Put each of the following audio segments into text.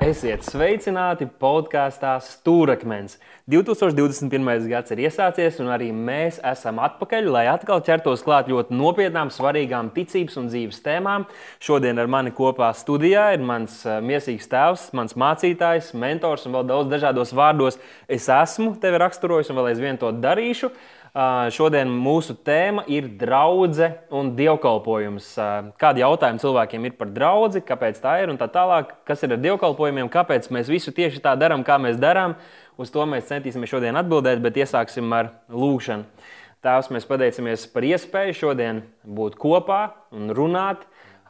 Esiet sveicināti podkāstā Stūrakmens. 2021. gads ir iesācies, un arī mēs esam atpakaļ, lai atkal ķertos klāt ļoti nopietnām, svarīgām ticības un dzīves tēmām. Šodien ar mani kopā studijā ir mans eh, mīlīgs tēvs, mans mācītājs, mentors un vēl daudz dažādos vārdos. Es esmu tevi raksturojis un vēl aizvien to darīšu. Šodien mūsu tēma ir draudzene un dievkalpojums. Kādi jautājumi cilvēkiem ir par draugu, kāpēc tā ir un tā tālāk, kas ir ar dievkalpojumiem, kāpēc mēs visu tieši tā darām, kā mēs darām. Uz to mēs centīsimies šodien atbildēt, bet iesāksim ar lūgšanu. Tēvs, mēs pateicamies par iespēju šodien būt kopā un runāt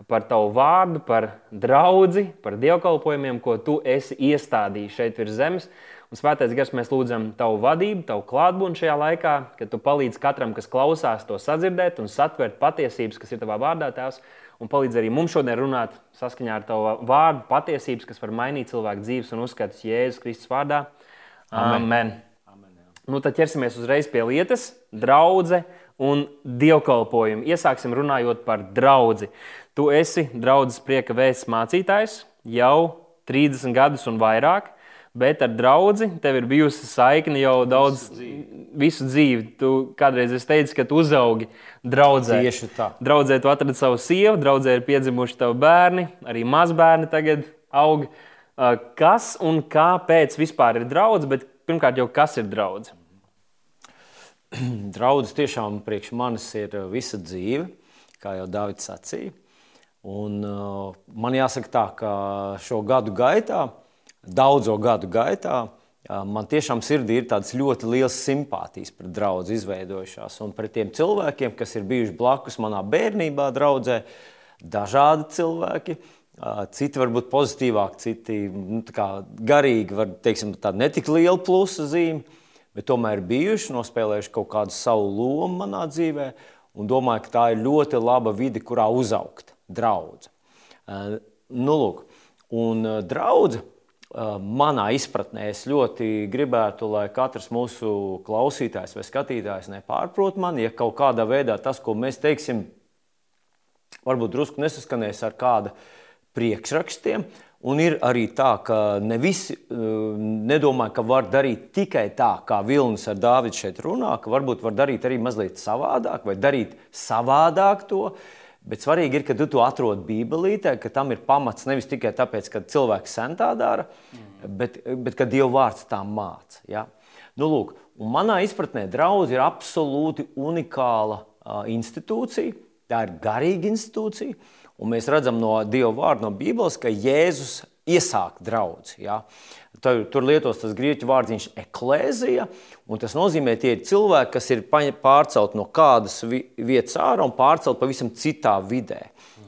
par tavu vārdu, par draugu, par dievkalpojumiem, ko tu esi iestādījis šeit virs zemes. Un svētais gars, mēs lūdzam tavu vadību, tavu klātbūtni šajā laikā, ka tu palīdz katram, kas klausās, to sadzirdēt un satvert patiesības, kas ir tavā vārdā, Tēvs. Un palīdz arī mums šodien runāt saskaņā ar tavu vārdu, patiesības, kas var mainīt cilvēku dzīves un uzskatus Jēzus Kristus vārdā. Amen. Amen. Amen jā. nu, tad ķersimies uzreiz pie lietas, draudzene un dievkalpojumu. Iesāksim runājot par draugu. Tu esi draudzes prieka vēsts mācītājs jau 30 gadus un vairāk bet ar draugu tev ir bijusi saikne jau daudz, visu dzīvi. Visu dzīvi. Tu kādreiz teici, ka tu uzaugi draudzē. Tieši tā. Draudzē tu atradi savu sievu, draudzē ir piedzimuši tavi bērni, arī mazbērni tagad aug. Kas un kāpēc vispār ir draugs, bet pirmkārt jau kas ir draugs? Draudzes tiešām priekš manis ir visa dzīve, kā jau Dārvids sacīja. Un, uh, man jāsaka tā, ka šo gadu gaitā uh, daudzo gadu gaitā man tiešām sirdī ir tādas ļoti liels simpātijas pret draugu izveidojušās un pret tiem cilvēkiem, kas ir bijuši blakus manā bērnībā, draudzē. Dažādi cilvēki, citi varbūt pozitīvāki, citi nu, garīgi, var teiksim, tāda netik liela plusa zīme, bet tomēr bijuši, nospēlējuši kaut kādu savu lomu manā dzīvē. Un domāju, ka tā ir ļoti laba vide, kurā uzaugt, draudzene. Nu, lūk, un draudzene manā izpratnē es ļoti gribētu, lai katrs mūsu klausītājs vai skatītājs nepārprot mani, ja kaut kādā veidā tas, ko mēs teiksim, varbūt drusku nesaskanēs ar kāda priekšrakstiem. Un ir arī tā, ka ne visi nedomā, ka var darīt tikai tā, kā Vilnis ar Dāvidu šeit runā, ka varbūt var darīt arī mazliet savādāk vai darīt savādāk to. Uh, Bet svarīgi ir, ka tu to atrod Bībelītē, ka tam ir pamats nevis tikai tāpēc, ka cilvēks sen tā dara, mm. bet, bet ka Dieva vārds tā māca. Ja? Nu, lūk, manā izpratnē draugs ir absolūti unikāla uh, institūcija. Tā ir garīga institūcija. Un mēs redzam no Dieva vārda, no Bībeles, ka Jēzus iesāk draugu. Ja? Tur, tur lietos tas grieķu vārds eklēzija, un tas nozīmē, ka tie ir cilvēki, kas ir pārcelti no kādas vietas ārā un pārcelti pavisam citā vidē.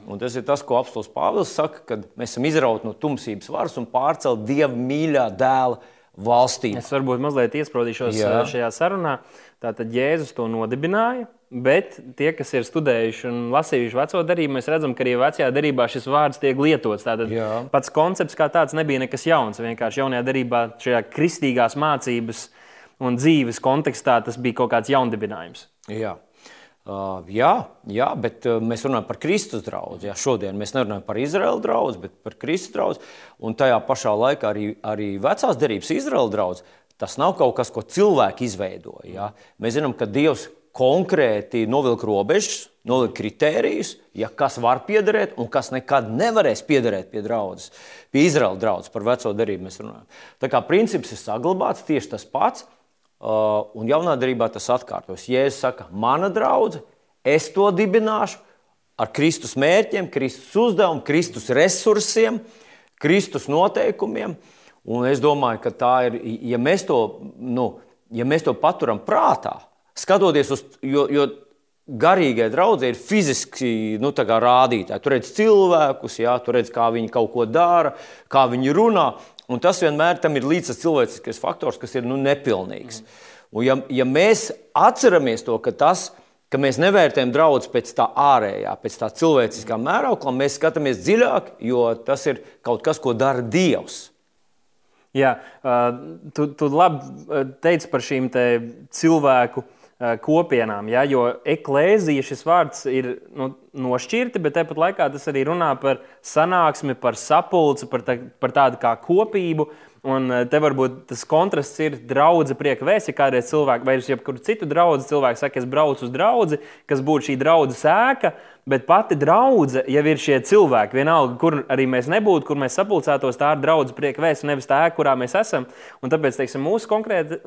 Un tas ir tas, ko apelsīns Pāvils saka, kad mēs esam izrauti no tumsības varas un pārcelti Dieva mīļā dēla valstī. Es varbūt mazliet iesprādīšos Jā. šajā sarunā. Tātad Jēzus to nodibināja, bet tie, kas ir studējuši un lasījuši veco darību, mēs redzam, ka arī vecajā darbā šis vārds tiek lietots. Tātad Jā. pats koncepts kā tāds nebija nekas jauns. Vienkārši jaunajā darbā, šajā kristīgās mācības un dzīves kontekstā, tas bija kaut kāds jaundibinājums. Jā. Uh, jā, jā, bet uh, mēs runājam par Kristus draugu. Jā, šodien mēs nerunājam par Izraēlu draugu, bet par Kristus draugu. Un tajā pašā laikā arī, arī vecās derības Izraēla draugs Tas nav kaut kas, ko cilvēki izveidoja. Ja? Mēs zinām, ka Dievs konkrēti novilka robežas, nolika kritērijus, ja kas var piederēt un kas nekad nevarēs piederēt pie draudzes. Pie Izraēla draudzes par veco derību mēs runājam. Tā kā princips ir saglabāts tieši tas pats, uh, un jaunā derībā tas atkārtos. Jēzus saka, mana draudzene, es to dibināšu ar Kristus mērķiem, Kristus uzdevumu, Kristus resursiem, Kristus noteikumiem. Un es domāju, ka tā ir, ja mēs to, nu, ja mēs to paturam prātā, skatoties uz, jo, jo garīgai draudzē ir fiziski nu, rādītāji. Tur redz cilvēkus, jā, tur redz, kā viņi kaut ko dara, kā viņi runā. Un tas vienmēr ir līdzi cilvēciskais faktors, kas ir nu, nepilnīgs. Un ja, ja mēs atceramies to, ka tas ka mēs nevērtējam draugu pēc tā ārējā, pēc tā cilvēciskā mēraukla, mēs skatāmies dziļāk, jo tas ir kaut kas, ko dara Dievs. Jā, tu, tu labi teici par šīm cilvēku kopienām. Ja? Jo eklēzija šis vārds ir nu, nošķirti, bet tāpat laikā tas arī runā par sanāksmi, par sapulci, par, tā, par tādu kā kopību. Un te varbūt tas kontrasts ir draudzene prieka vēsts. Ja kādreiz cilvēks vai uz jebkuru citu draugu cilvēku saka, es braucu uz draugu, kas būtu šī draudzes sēka, Bet pati draudzene jau ir šie cilvēki. Vienalga, kur arī mēs nebūtu, kur mēs sapulcētos, tā ir draudzene prieka vēsts, nevis tā kurā mēs esam. Un tāpēc, teiksim, mūsu konkrēt,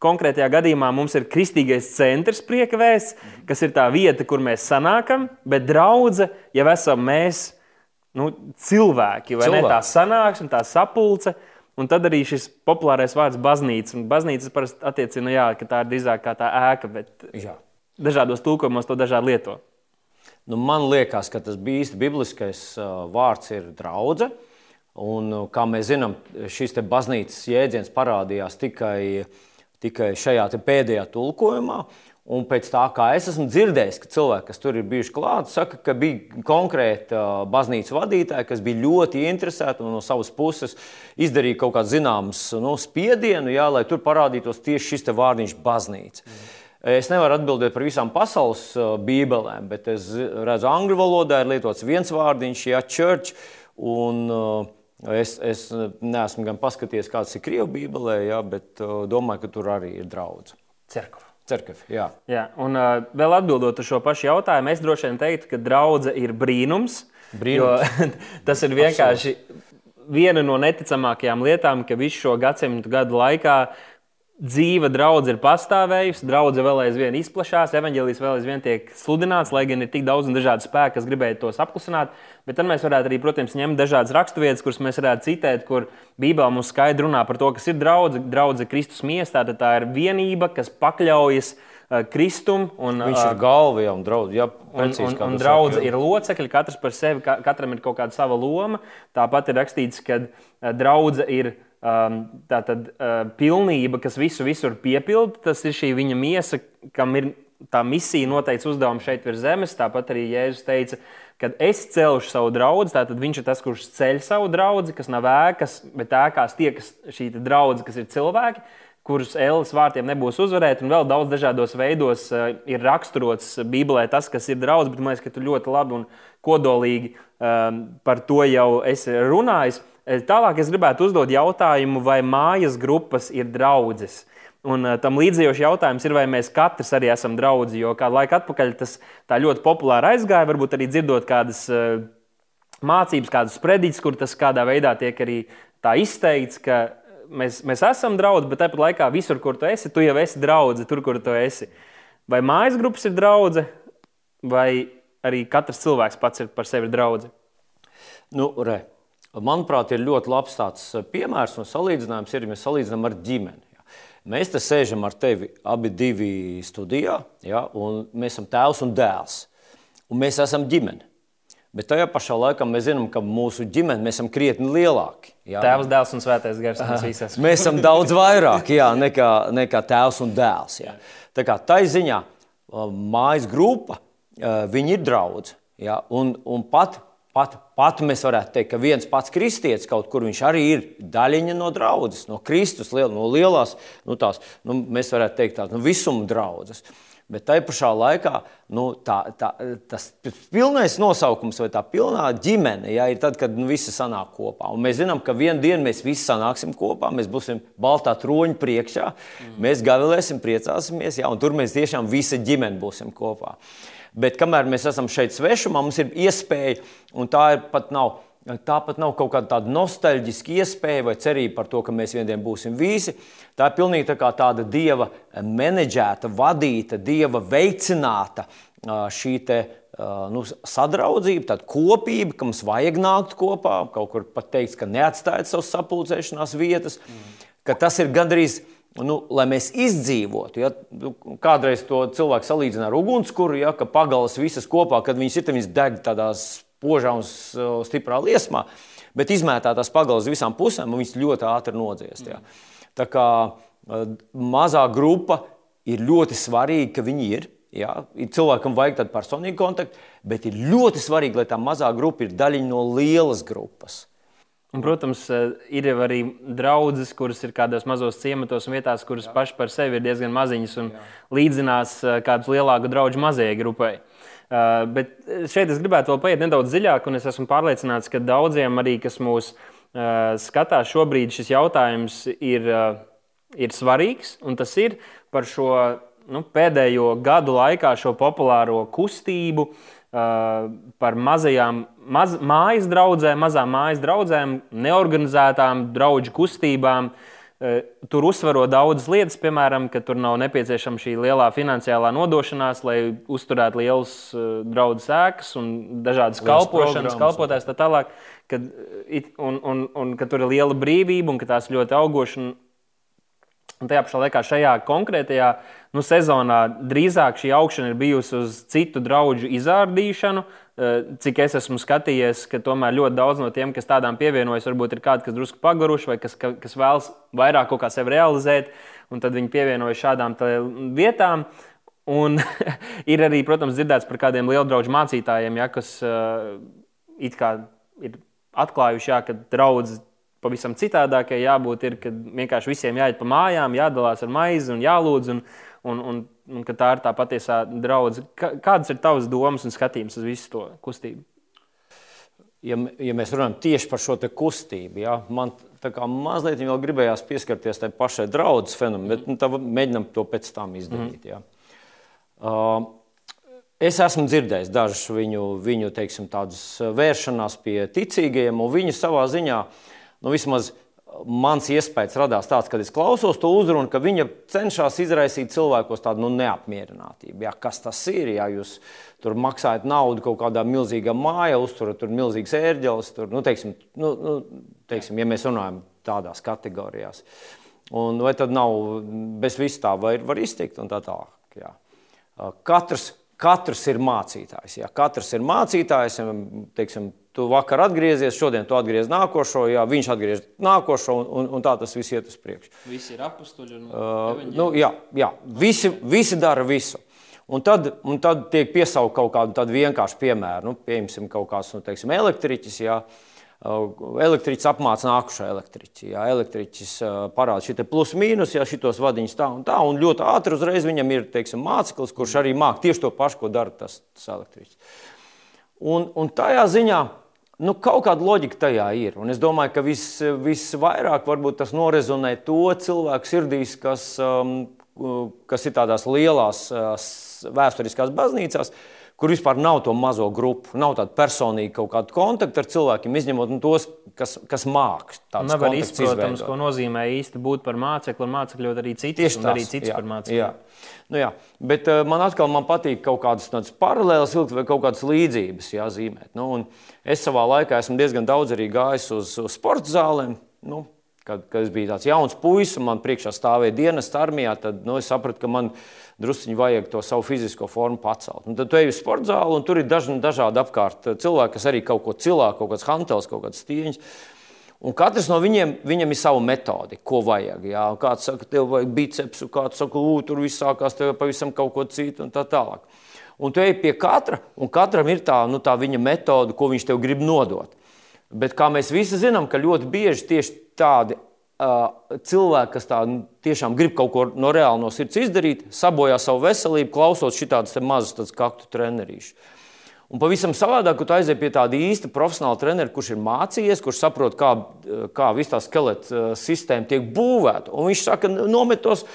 konkrētajā gadījumā mums ir kristīgais centrs prieka vēsts, kas ir tā vieta, kur mēs sanākam, bet draudzene jau esam mēs, nu, cilvēki, vai cilvēki. ne tā sanāksme, tā sapulce. Un tad arī šis populārais vārds baznīca. Un baznīca parasti attiecina, jā, ka tā ir drīzāk kā tā ēka, bet jā. dažādos tulkojumos to dažādi lieto. Nu, man liekas, ka tas bija īsti bibliskais vārds ir draudzene. Un, kā mēs zinām, šis baznīcas jēdziens parādījās tikai, tikai šajā pēdējā tulkojumā. Un pēc tā, kā es esmu dzirdējis, ka cilvēki, kas tur ir bijuši klāti, saka, ka bija konkrēti uh, baznīcas vadītāji, kas bija ļoti interesēti un no savas puses izdarīja kaut kādu zināmu nu, spiedienu, jā, lai tur parādītos tieši šis vārdiņš baznīca. Mm. Es nevaru atbildēt par visām pasaules uh, bībelēm, bet es redzu, ka angļu valodā ir lietots viens vārdiņš, ja church. Un, uh, es, es neesmu gan paskatījies, kāds ir Krievijas bībelē, ja, bet uh, domāju, ka tur arī ir draudz. Cerkva. Cerkvi, jā. jā, un uh, vēl atbildot uz šo pašu jautājumu, es droši vien teiktu, ka draudzene ir brīnums. brīnums. tas ir vienkārši Absolut. viena no neticamākajām lietām, ka visu šo gadsimtu gadu laikā uh, dzīva draudzene ir pastāvējusi, draudzene vēl aizvien izplatās, evanģēlijas vēl aizvien tiek sludināts, lai gan ir tik daudz un dažādu spēku, kas gribēja tos apklusināt. Bet tad mēs varētu arī, protams, ņemt dažādas raksturvietas, kuras mēs varētu citēt, kur Bībelē mums skaidri runā par to, kas ir draudzene. Draudzene Kristus miestā, tā ir vienība, kas pakļaujas uh, Kristum. Un, Viņš ir uh, galva jau draugs. Ja, un, un, un draudzene ir locekļi, katrs par sevi, katram ir kaut kāda sava loma. Tāpat ir rakstīts, ka uh, draudzene ir tā tad uh, pilnība, kas visu visur piepilda, tas ir šī viņa miesa, kam ir tā misija noteikts uzdevums šeit virs zemes. Tāpat arī Jēzus teica, ka es celšu savu draugu. Tātad viņš ir tas, kurš ceļ savu draugu, kas nav ēkas, bet ēkās tie, kas šī draudzene, kas ir cilvēki, kurus ēlas vārtiem nebūs uzvarēt, un vēl daudz dažādos veidos uh, ir raksturots Bībelē tas, kas ir draugs, bet man liekas, ka tu ļoti labi un kodolīgi um, par to jau esi runājis. Eh, tālāk es gribētu uzdot jautājumu, vai mājas grupas ir draudzes. Un uh, tam līdzējošs jautājums ir, vai mēs katrs arī esam draugi. Jo kādu laiku atpakaļ tas tā ļoti populāri aizgāja, varbūt arī dzirdot kādas uh, mācības, kādas sprediķus, kur tas kādā veidā tiek arī tā izteikts, ka mēs, mēs esam draugi, bet tāpat laikā visur, kur tu esi, tu jau esi draugs, tur, kur tu esi. Vai mājas grupas ir draugi, vai arī katrs cilvēks pats ir par sevi draugs? Nu, re manuprāt, ir ļoti labs tāds eh, piemērs un salīdzinājums, ir, ja mēs salīdzinām ar ģimeni. Mēs te sēžam ar tevi abi divi studijā, ja, un mēs esam tēvs un dēls. Un mēs esam ģimene. Bet tajā pašā laikā mēs zinām, ka mūsu ģimene mēs esam krietni lielāki. Jā. Tēvs, dēls un svētais gars. Mēs, mēs esam daudz vairāk jā, nekā, nekā tēvs un dēls. Jā. Tā kā tā ziņā mājas grupa, viņi ir draugi. Un, un pat Pat, pat mēs varētu teikt, ka viens pats kristietis kaut kur viņš arī ir daļiņa no draudzes, no Kristus, no lielās, nu tās, nu, mēs varētu teikt, tādas nu, visuma draudzes. Bet tajā pašā laikā nu, tā, tā, tas pilnais nosaukums vai tā pilnā ģimene ja, ir tad, kad nu, visi sanāk kopā. Un mēs zinām, ka vienā dienā mēs visi sanāksim kopā, mēs būsim baltā troņa priekšā, mm. mēs gavilēsim, priecāsimies, ja, un tur mēs tiešām visa ģimene būsim kopā. Uh, Bet kamēr mēs esam šeit svešumā, mums ir iespēja, un tā ir pat nav. Tāpat nav kaut kāda tāda nostalģiska iespēja vai cerība par to, ka mēs vienā dienā būsim visi. Tā ir pilnīgi tā tāda dieva menedžēta, vadīta, dieva veicināta šī te, nu, sadraudzība, tāda kopība, ka mums vajag nākt kopā. Kaut kur pat teiks, ka neatstājot savas sapulcēšanās vietas, ka tas ir gandrīz nu, lai mēs izdzīvotu. Ja, kādreiz to cilvēku salīdzina ar ugunskura, ja, ka pagalas visas kopā, kad viņas ir, viņas deg tādā spožā un stiprā liesmā, bet izmētātās pagalas uz visām pusēm, un viņas ļoti ātri nodziest. Ja. Tā kā mazā grupa ir ļoti svarīga, ka viņi ir. Ja, cilvēkam vajag tādu personīgu kontaktu, bet ir ļoti svarīgi, lai tā mazā grupa ir daļa no lielas grupas. Un, protams, eh, ir arī draudzes, kuras ir kādos mazos ciematos un vietās, kuras pašai par sevi ir diezgan maziņas un Jā. līdzinās eh, kādam lielāku draugu mazajai grupai. Uh, bet šeit es gribētu vēl paiet nedaudz dziļāk, un es esmu pārliecināts, ka daudziem arī, kas mūs skatās šobrīd, šis jautājums ir, ir svarīgs. Tas ir par šo nu, pēdējo gadu laikā šo populāro kustību, uh, par mazajām maz, mājas draudzēm, mazām mājas draudzēm, neorganizētām draugu kustībām. Tur uzsvaro daudzas lietas, piemēram, ka tur nav nepieciešama šī lielā finansiālā nodošanās, lai uzturētu lielas draugu sēkas un dažādas kalpošanas, kalpotājs tā tālāk. Kad, un, un, un ka tur ir liela brīvība un ka tās ļoti augošas. Un, tajā pašā laikā šajā konkrētajā nu, sezonā drīzāk šī augšana ir bijusi uz citu draugu izrādīšanu. Eh, cik es esmu skatījies, ka tomēr ļoti daudz no tiem, kas tādām pievienojas, varbūt ir kādi, kas drusku paguruši vai kas, kas vēlas vairāk kaut kā sevi realizēt, un tad viņi pievienojas šādām vietām. Un ir arī, protams, dzirdēts par kādiem lielu draugu mācītājiem, ja, kas uh, ir atklājuši, ja, ka draugi pavisam citādākai jābūt. Ir, kad vienkārši visiem jāiet pa mājām, jādalās ar maizi un jālūdz. Un, un, un, un ka tā ir tā patiesā draudzene. Kādas ir tavas domas un skatījums uz visu to kustību? Ja, ja mēs runājam tieši par šo kustību, ja, man mazliet vēl gribējās pieskarties tai pašai draudzes fenomenam, bet nu, mēģinām to pēc tam izdarīt. Mm. Ja. Uh, Es esmu dzirdējis dažus viņu, viņu teiksim, vēršanās pie ticīgajiem, un viņi savā ziņā, nu, vismaz mans iespējas radās tāds, kad es klausos to uzrunu, ka viņa cenšas izraisīt cilvēkos tādu nu, neapmierinātību. Jā, kas tas ir? Ja jūs tur maksājat naudu kaut kādā milzīgā mājā, uzturat tur milzīgas ērģeles, tur, nu, teiksim, nu, nu, teiksim, ja mēs runājam tādās kategorijās. Un vai tad nav bez vis tā, vai var iztikt un tā tālāk. Jā. Katrs, katrs ir mācītājs. Jā. Katrs ir mācītājs, teiksim, Tu vakar atgriezies, šodien tu atgriezies nākošo, jā, viņš atgriežas nākošo, un, un, un tā tas viss iet uz priekšu. Visi ir apstuļi. Uh, nu, jā, jā visi, visi dara visu. Un tad, un tad tiek piesaukt kaut kādu vienkāršu piemēru. Nu, pieņemsim, kaut kāds nu, teiksim, elektriķis. Jā. Uh, elektriķis apmāca nākušo elektriķi. Jā, elektriķis uh, parāda šī plus mīnus, ja šitos vadiņus tā un tā. Un ļoti ātri uzreiz viņam ir teiksim, māceklis, kurš arī māca tieši to pašu, ko dara tas, tas elektriķis. Un, un tajā ziņā nu, kaut kāda loģika tajā ir. Un es domāju, ka vis, visvairāk tas norezonē to cilvēku sirdīs, kas, um, kas ir tādās lielās uh, vēsturiskās baznīcās, kur vispār nav to mazo grupu, nav tāda personīga kaut kāda kontakta ar cilvēkiem, izņemot nu, tos, kas, kas māks. Nav arī izprotams, ko nozīmē īsti būt par mācekli, un mācekļot arī citus, un arī citus jā, par mācekli. Jā. Nu, jā. Bet uh, man atkal man patīk kaut kādas paralēlas vilkt vai kaut kādas līdzības jāzīmēt. Nu, es savā laikā esmu diezgan daudz arī gājis uz, uz sporta zālēm. Nu, kad, kad es biju tāds jauns puisis man priekšā stāvēja dienas armijā, tad nu, es sapratu, ka man druskuļi vajag to savu fizisko formu pacelt. Un tad tu ej uz sporta zāli un tur ir daži, dažādi apkārt cilvēki, kas arī kaut ko cilā, kaut kāds hantels, kaut kāds stieņš. Un katrs no viņiem, viņam ir sava metode, ko vajag. Jā. Kāds saka, tev vajag bicepsu, kāds saka, lūk, tur viss sākās, tev pavisam kaut ko citu un tā tālāk. Un tu ej pie katra, un katram ir tā, nu, tā viņa metode, ko viņš tev grib nodot. Bet kā mēs visi zinām, ka ļoti bieži tieši tādi uh, cilvēki, kas tā, nu, tiešām grib kaut ko no reāli no sirds izdarīt, sabojā savu veselību, klausot šādas mazas kaktu trenerīšus. Un pavisam savādāk, kad aiziet pie tāda īsta profesionāla trenera, kurš ir mācījies, kurš saprot, kā, kā visa tā skeleta sistēma tiek būvēta. Un viņš saka, nomet tos,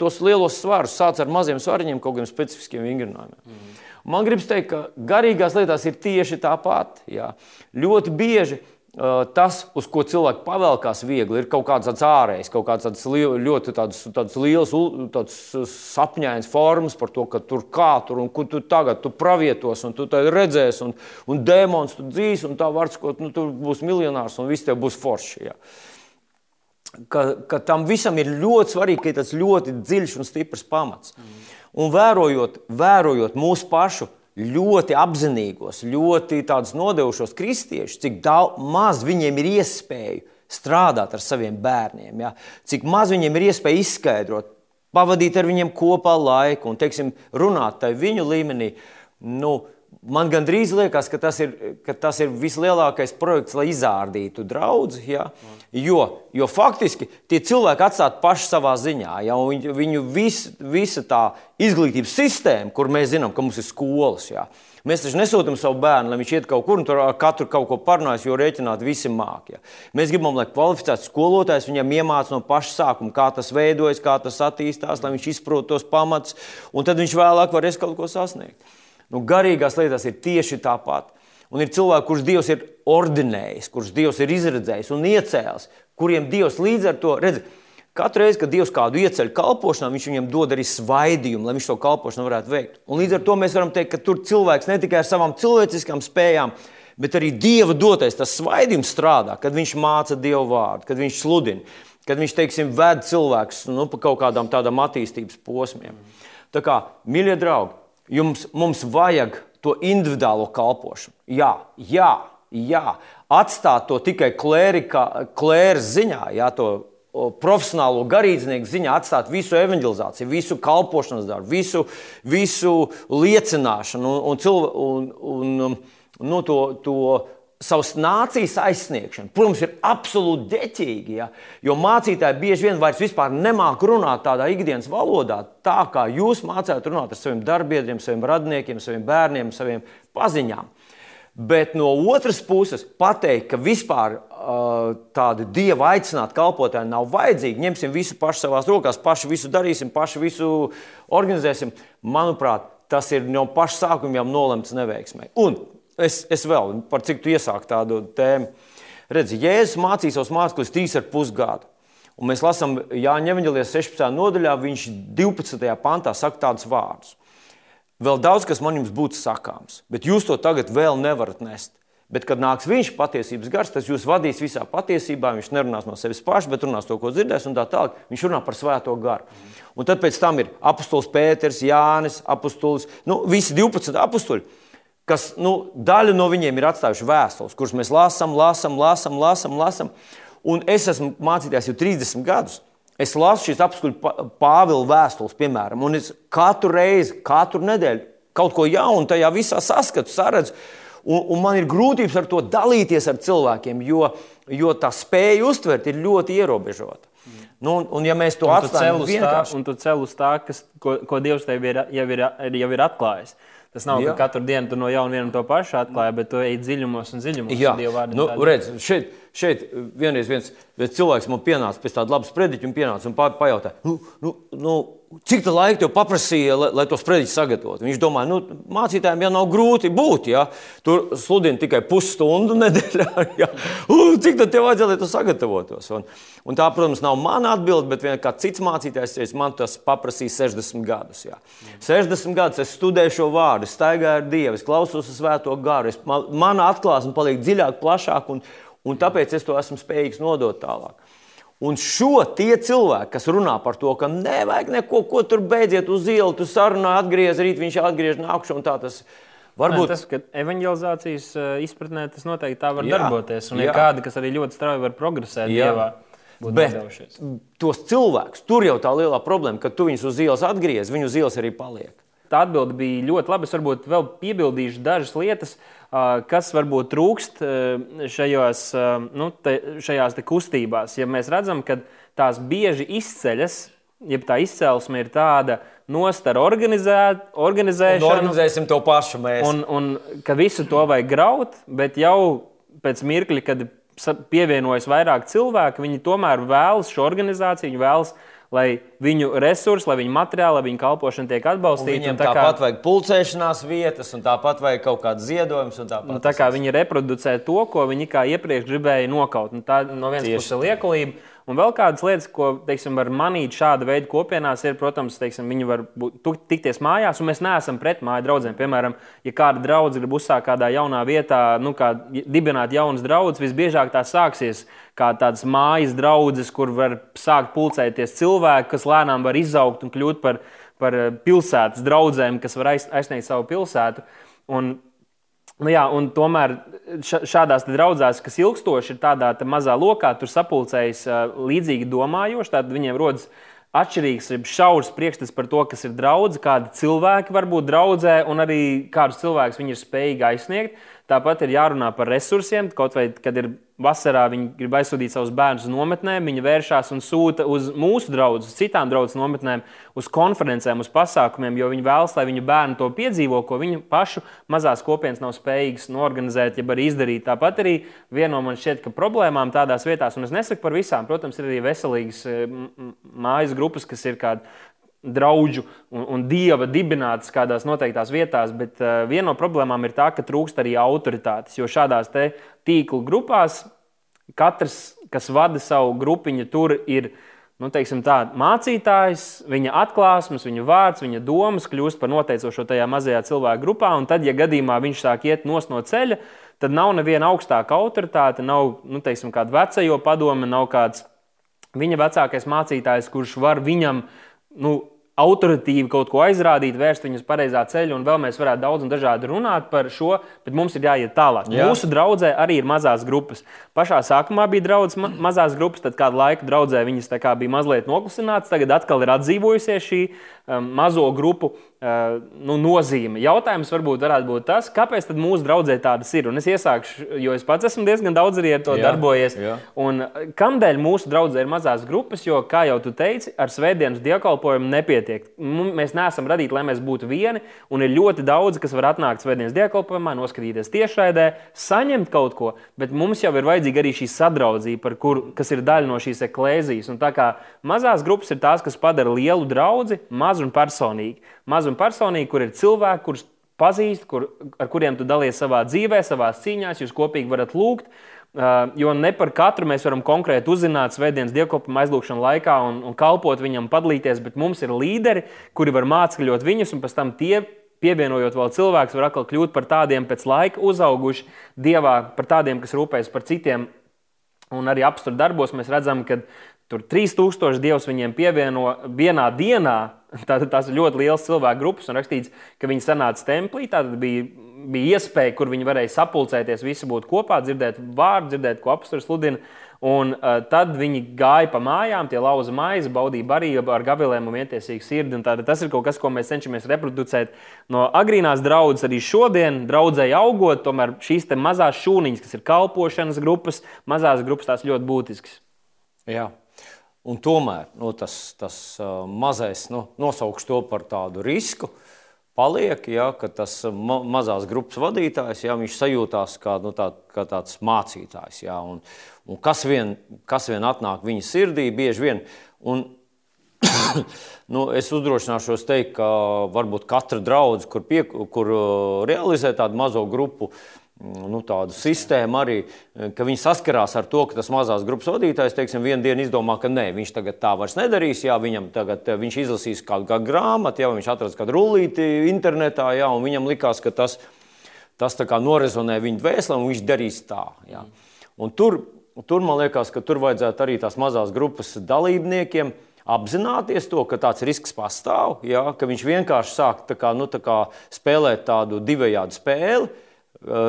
tos lielos svarus, sāc ar maziem svariņiem, kaut kādiem specifiskiem vingrinājumiem. Mm. Man gribas teikt, ka garīgās lietās ir tieši tāpat. Jā. Ļoti bieži tas, uz ko cilvēki pavēlkās viegli, ir kaut kāds tāds ārējs, kaut kāds tāds ļoti tāds, tāds liels, tāds sapņains formas par to, ka tur kā tur un kur tu tagad tu pravietos un tu redzēsi un, un dēmons tu dzīs un tā vārds, ko nu, tu būsi miljonārs un viss tev būs forši. Ja. Ka, ka tam visam ir ļoti svarīgi, ka ir tas ļoti dziļš un stiprs pamats. Mm. Un vērojot, vērojot mūsu pašu ļoti apzinīgos, ļoti nodevušos kristiešus, cik daudz, maz viņiem ir iespēju strādāt ar saviem bērniem, ja? cik maz viņiem ir iespēja izskaidrot, pavadīt ar viņiem kopā laiku un teiksim, runāt tajā viņu līmenī. Nu, Man gandrīz liekas, ka tas ir, ka tas ir vislielākais projekts, lai izrādītu draugu. Ja? Jo, jo faktiski tie cilvēki atstāti paši savā ziņā. Ja? Viņu, viņu vis, visa tā izglītības sistēma, kur mēs zinām, ka mums ir skolas. Ja? Mēs taču nesūtām savu bērnu, lai viņš iet kaut kur un tur katru kaut ko parunājas, jo rēķināt visi māk. Ja? Mēs gribam, lai kvalificēts skolotājs viņam iemācītu no paša sākuma, kā tas veidojas, kā tas attīstās, lai viņš izprotu tos pamatus, un tad viņš vēlāk varēs kaut ko sasniegt. Nu, garīgās lietās ir tieši tāpat. Un ir cilvēki, kurus Dievs ir ordinējis, kurus Dievs ir izredzējis un iecēlis, kuriem Dievs līdz ar to redz. Katru reizi, kad Dievs kādu ieceļ kalpošanā, Viņš viņam dod arī svaidījumu, lai viņš to kalpošanu varētu veikt. Un līdz ar to mēs varam teikt, ka tur cilvēks ne tikai ar savām cilvēciskām spējām, bet arī Dieva dotais tas svaidījums strādā, kad viņš māca Dievu vārdu, kad viņš sludina, kad viņš teiksim, ved cilvēkus nu, pa kaut kādām tādām attīstības posmiem. Tā kā, mīļie draugi, Jums, mums vajag to individuālo kalpošanu. Jā, jā, jā. atstāt to tikai klēras ziņā, jā, to profesionālo garīdznieku ziņā, atstāt visu evanģelizāciju, visu kalpošanas darbu, visu, visu liecināšanu un, un, cilvē, un, un nu, to, to savas nācijas aizsniegšanu. Protams, ir absolūti deķīgi, ja? jo mācītāji bieži vien vairs nemāķi runāt tādā ikdienas valodā, tā kā jūs mācāt runāt ar saviem darbiedriem, saviem radniekiem, saviem bērniem, saviem paziņām. Bet no otras puses, pateikt, ka vispār uh, tādi dieva aicināti kalpotāji nav vajadzīgi, ņemsim visu pašu savās rokās, paši visu darīsim, paši visu organizēsim, manuprāt, tas ir no paša sākuma jau nolemts neveiksmē. Un Es, es vēl par cik tu iesāki tādu tēmu. Redzi, Jēzus mācīja savus mācekļus trīs ar pus gadu. Un mēs lasām Jāņa Evanģelijas 16. nodaļā, viņš 12. pantā saka tādus vārdus. Vēl daudz, kas man jums būtu sakāms, bet jūs to tagad vēl nevarat nest. Bet, kad nāks viņš, patiesības gars, tas jūs vadīs visā patiesībā. Viņš nerunās no sevis paša, bet runās to, ko dzirdēs, un tā tālāk. Viņš runā par svēto garu. Un tad pēc tam ir apustulis Pēters, Jānis, apustulis, nu, visi 12 apustuli kas nu, daļa no viņiem ir atstājuši vēstules, kuras mēs lasām, lasām, lasām, lasām. lasām. Un es esmu mācījies jau 30 gadus. Es lasu šīs apstuļu Pāvila vēstules, piemēram, un es katru reizi, katru nedēļu kaut ko jaunu tajā visā saskatu, saredzu. Un, un man ir grūtības ar to dalīties ar cilvēkiem, jo, jo tā spēja uztvert ir ļoti ierobežota. Nu, un, un ja mēs to atstājam vienkārši, tā, un tu cel uz tā, kas, ko, ko Dievs tev ir, jau, ir, jau ir atklājis. Tas nav jā. ka katru dienu tu no jauna vienu to pašu atklāji, bet tu ej dziļumos un dziļumos. Jā, nu, redz, šeit, šeit vienreiz viens, viens cilvēks man pienāca pēc tāda labas prediķa un pienāca un pajautāja, nu, nu, nu, Cik tā laika tev paprasīja, lai, lai tos sprediķus sagatavotu? Viņš domāja, nu, mācītājiem jau nav grūti būt. Ja? Tur sludina tikai pusstundu nedēļā. Ja? Un, cik tad tev vajadzēja, lai tu sagatavotos? Un, un tā, protams, nav mana atbilde, bet viens kāds cits mācītājs teica, man tas paprasīja 60 gadus. Ja? 60 gadus es studēju šo vārdu, staigāju ar Dievu, klausos svēto garu. Es, man, mana atklāsme paliek dziļāk, plašāk, un, un tāpēc es to esmu spējīgs nodot tālāk. Un šo tie cilvēki, kas runā par to, ka nevajag neko, ko tur beidziet uz ielas, tu sarunā atgriez, rīt viņš atgriež nākšu. Tas varbūt tas, ka evanģelizācijas eh, izpratnē tas noteikti tā var jā, darboties. Un ir kādi, kas arī ļoti strauji var progresēt. Jā. Dievā. Bet tos cilvēkus, tur jau tā lielā problēma, ka tu viņus uz ielas atgriez, viņi uz ielas arī paliek. Tā atbilde bija ļoti laba. Es varbūt vēl piebildīšu dažas lietas, uh, kas varbūt trūkst šajos, nu, te, šajās te kustībās. Ja mēs redzam, ka tās bieži izceļas, ja tā izcelsme ir tāda nost ar organizēt, organizēšanu, un organizēsim to pašu mēs. Un, un ka visu to vajag graut, bet jau pēc mirkļa, kad pievienojas vairāk cilvēku, viņi tomēr vēlas šo organizāciju, viņi vēlas lai viņu resursi, lai viņu materiāli, lai viņu kalpošana tiek atbalstīta. Viņiem tā tāpat kā, vajag pulcēšanās vietas, un tāpat vajag kaut kādas ziedojumus. Nu, tā kā viņi reproducē to, ko viņi kā iepriekš gribēja nokaut. Un tā no vienas puses ir liekulība. Un vēl kādas lietas, ko teiksim, var manīt šāda veida kopienās, ir, protams, teiksim, viņi var būt, tikties mājās, un mēs neesam pret māju draugiem. Piemēram, ja kāda draudzene grib uzsākt kādā jaunā vietā, nu, kā dibināt jaunas draugas, visbiežāk tā sāksies kā tādas mājas draudzes, kur var sākt pulcēties cilvēki, kas lēnām var izaugt un kļūt par, par pilsētas draugiem, kas var aizsniegt savu pilsētu. Un Nu jā, un tomēr šādās draudzēs, kas ilgstoši ir tādā mazā lokā, tur sapulcējas līdzīgi domājoši, tad viņiem rodas atšķirīgs, šaurs priekšstats par to, kas ir draugs, kādi cilvēki var būt draudzē un arī kādus cilvēkus viņi ir spējīgi aizsniegt. Tāpat ir jārunā par resursiem, kaut vai kad ir vasarā viņi grib aizsūtīt savus bērnus uz nometnēm, viņi vēršas un sūta uz mūsu draugiem, uz citām draugu nometnēm, uz konferencēm, uz pasākumiem, jo viņi vēlas, lai viņu bērni to piedzīvo, ko viņu pašu mazās kopienas nav spējīgas norganizēt, jeb arī izdarīt. Tāpat arī viena no man šķiet, ka problēmām tādās vietās, un es nesaku par visām, protams, ir arī veselīgas mājas grupas, kas ir kādi draugu un, un dieva dibinātas kādās noteiktās vietās, bet uh, viena no problēmām ir tā, ka trūkst arī autoritātes. Jo šādās tīklu grupās katrs, kas vada savu grupiņu, tur ir nu, tā, mācītājs, viņa atklāsmes, viņa vārds, viņa domas kļūst par noteicošo tajā mazajā cilvēku grupā. Un tad, ja gadījumā viņš sāk iet no ceļa, tad nav neviena augstāka autoritāte, nav nu, teiksim, kāda vecajo padome, nav kāds viņa vecākais mācītājs, kurš var viņam nu, autoritīvi kaut ko aizrādīt, vērst viņus pareizā ceļā, un vēl mēs varētu daudz un dažādi runāt par šo, bet mums ir jāiet tālāk. Jā. Mūsu draudzē arī ir mazās grupas. Pašā sākumā bija draudzes ma mazās grupas, tad kādu laiku draudzē viņas bija mazliet noklusinātas, tagad atkal ir atdzīvojusies šī mazo grupu uh, nu, nozīme. Jautājums varbūt varētu būt tas, kāpēc mūsu draudzē tādas ir. Un es iesākšu, jo es pats esmu diezgan daudz arī ar to jā, darbojies. Jā. Un uh, kādēļ mūsu draudzē ir mazās grupas? Jo, kā jau tu teici, ar svētdienas dievkalpojumu nepietiek. Mēs neesam radīti, lai mēs būtu vieni, un ir ļoti daudz, kas var atnākt svētdienas dievkalpojumā, noskatīties tiešraidē, saņemt kaut ko, bet mums jau ir vajadzīga arī šī sadraudzība, kur, kas ir daļa no šīs eklēzijas. Un tā kā mazās grupas ir tās, kas padara lielu draugu, mazu un personīgu. Mazu un personīgi, kur ir cilvēki, kurus pazīst, kur, ar kuriem tu dalies savā dzīvē, savā cīņā, jūs kopīgi varat lūgt. Uh, jo ne par katru mēs varam konkrēti uzzināt svētdienas dievkalpojuma aizlūgšanu laikā un, un kalpot viņam, padalīties, bet mums ir līderi, kuri var mācīt viņus, un pēc tam tie, pievienojot vēl cilvēkus, var atkal kļūt par tādiem pēc laika uzauguši dievā, par tādiem, kas rūpējas par citiem. Un arī apstākļu darbos mēs redzam, ka tur 3000 dievs viņiem pievieno vienā dienā, Tātad tās ir ļoti liels cilvēku grupas, un rakstīts, ka viņi sanāca templī. Tad bija, bija iespēja, kur viņi varēja sapulcēties, visi būt kopā, dzirdēt vārdu, dzirdēt, ko apstākļus sludina. Un uh, tad viņi gāja pa mājām, tie lauza maizi, baudīja barību ar gavilēm un vietiesīgu sirdi. Un tas ir kaut kas, ko mēs cenšamies reproducēt no agrīnās draudzes. Arī šodien, draudzēji augot, tomēr šīs mazās šūniņas, kas ir kalpošanas grupas, mazās grupas, tās ļoti būtiskas. Jā. Un tomēr nu, tas, tas mazais, nu, nosaukšu to par tādu risku, paliek, ja, ka tas ma mazās grupas vadītājs, ja, sajūtās kā, nu, tā, kā tāds mācītājs. Ja, un, un kas, vien, kas vien atnāk viņa sirdī, bieži vien. Un, nu, es uzdrošināšos teikt, ka varbūt katra draudzene, kur, pie, kur realizē tādu mazo grupu, uh, nu, tādu sistēmu arī, ka viņi saskarās ar to, ka tas mazās grupas vadītājs, teiksim, vienu dienu izdomā, ka nē, viņš tagad tā vairs nedarīs, jā, viņam tagad viņš izlasīs kādu kā grāmatu, jā, viņš atradīs kādu rullīti internetā, jā, un viņam likās, ka tas, tas tā kā norezonē viņa dvēselē, un viņš darīs tā. Jā. Un tur, tur man liekas, ka tur vajadzētu arī tās mazās grupas dalībniekiem apzināties to, ka tāds risks pastāv, jā, ka viņš vienkārši sāk tā kā, nu, tā kā spēlēt tādu divējādu spēli, Eh,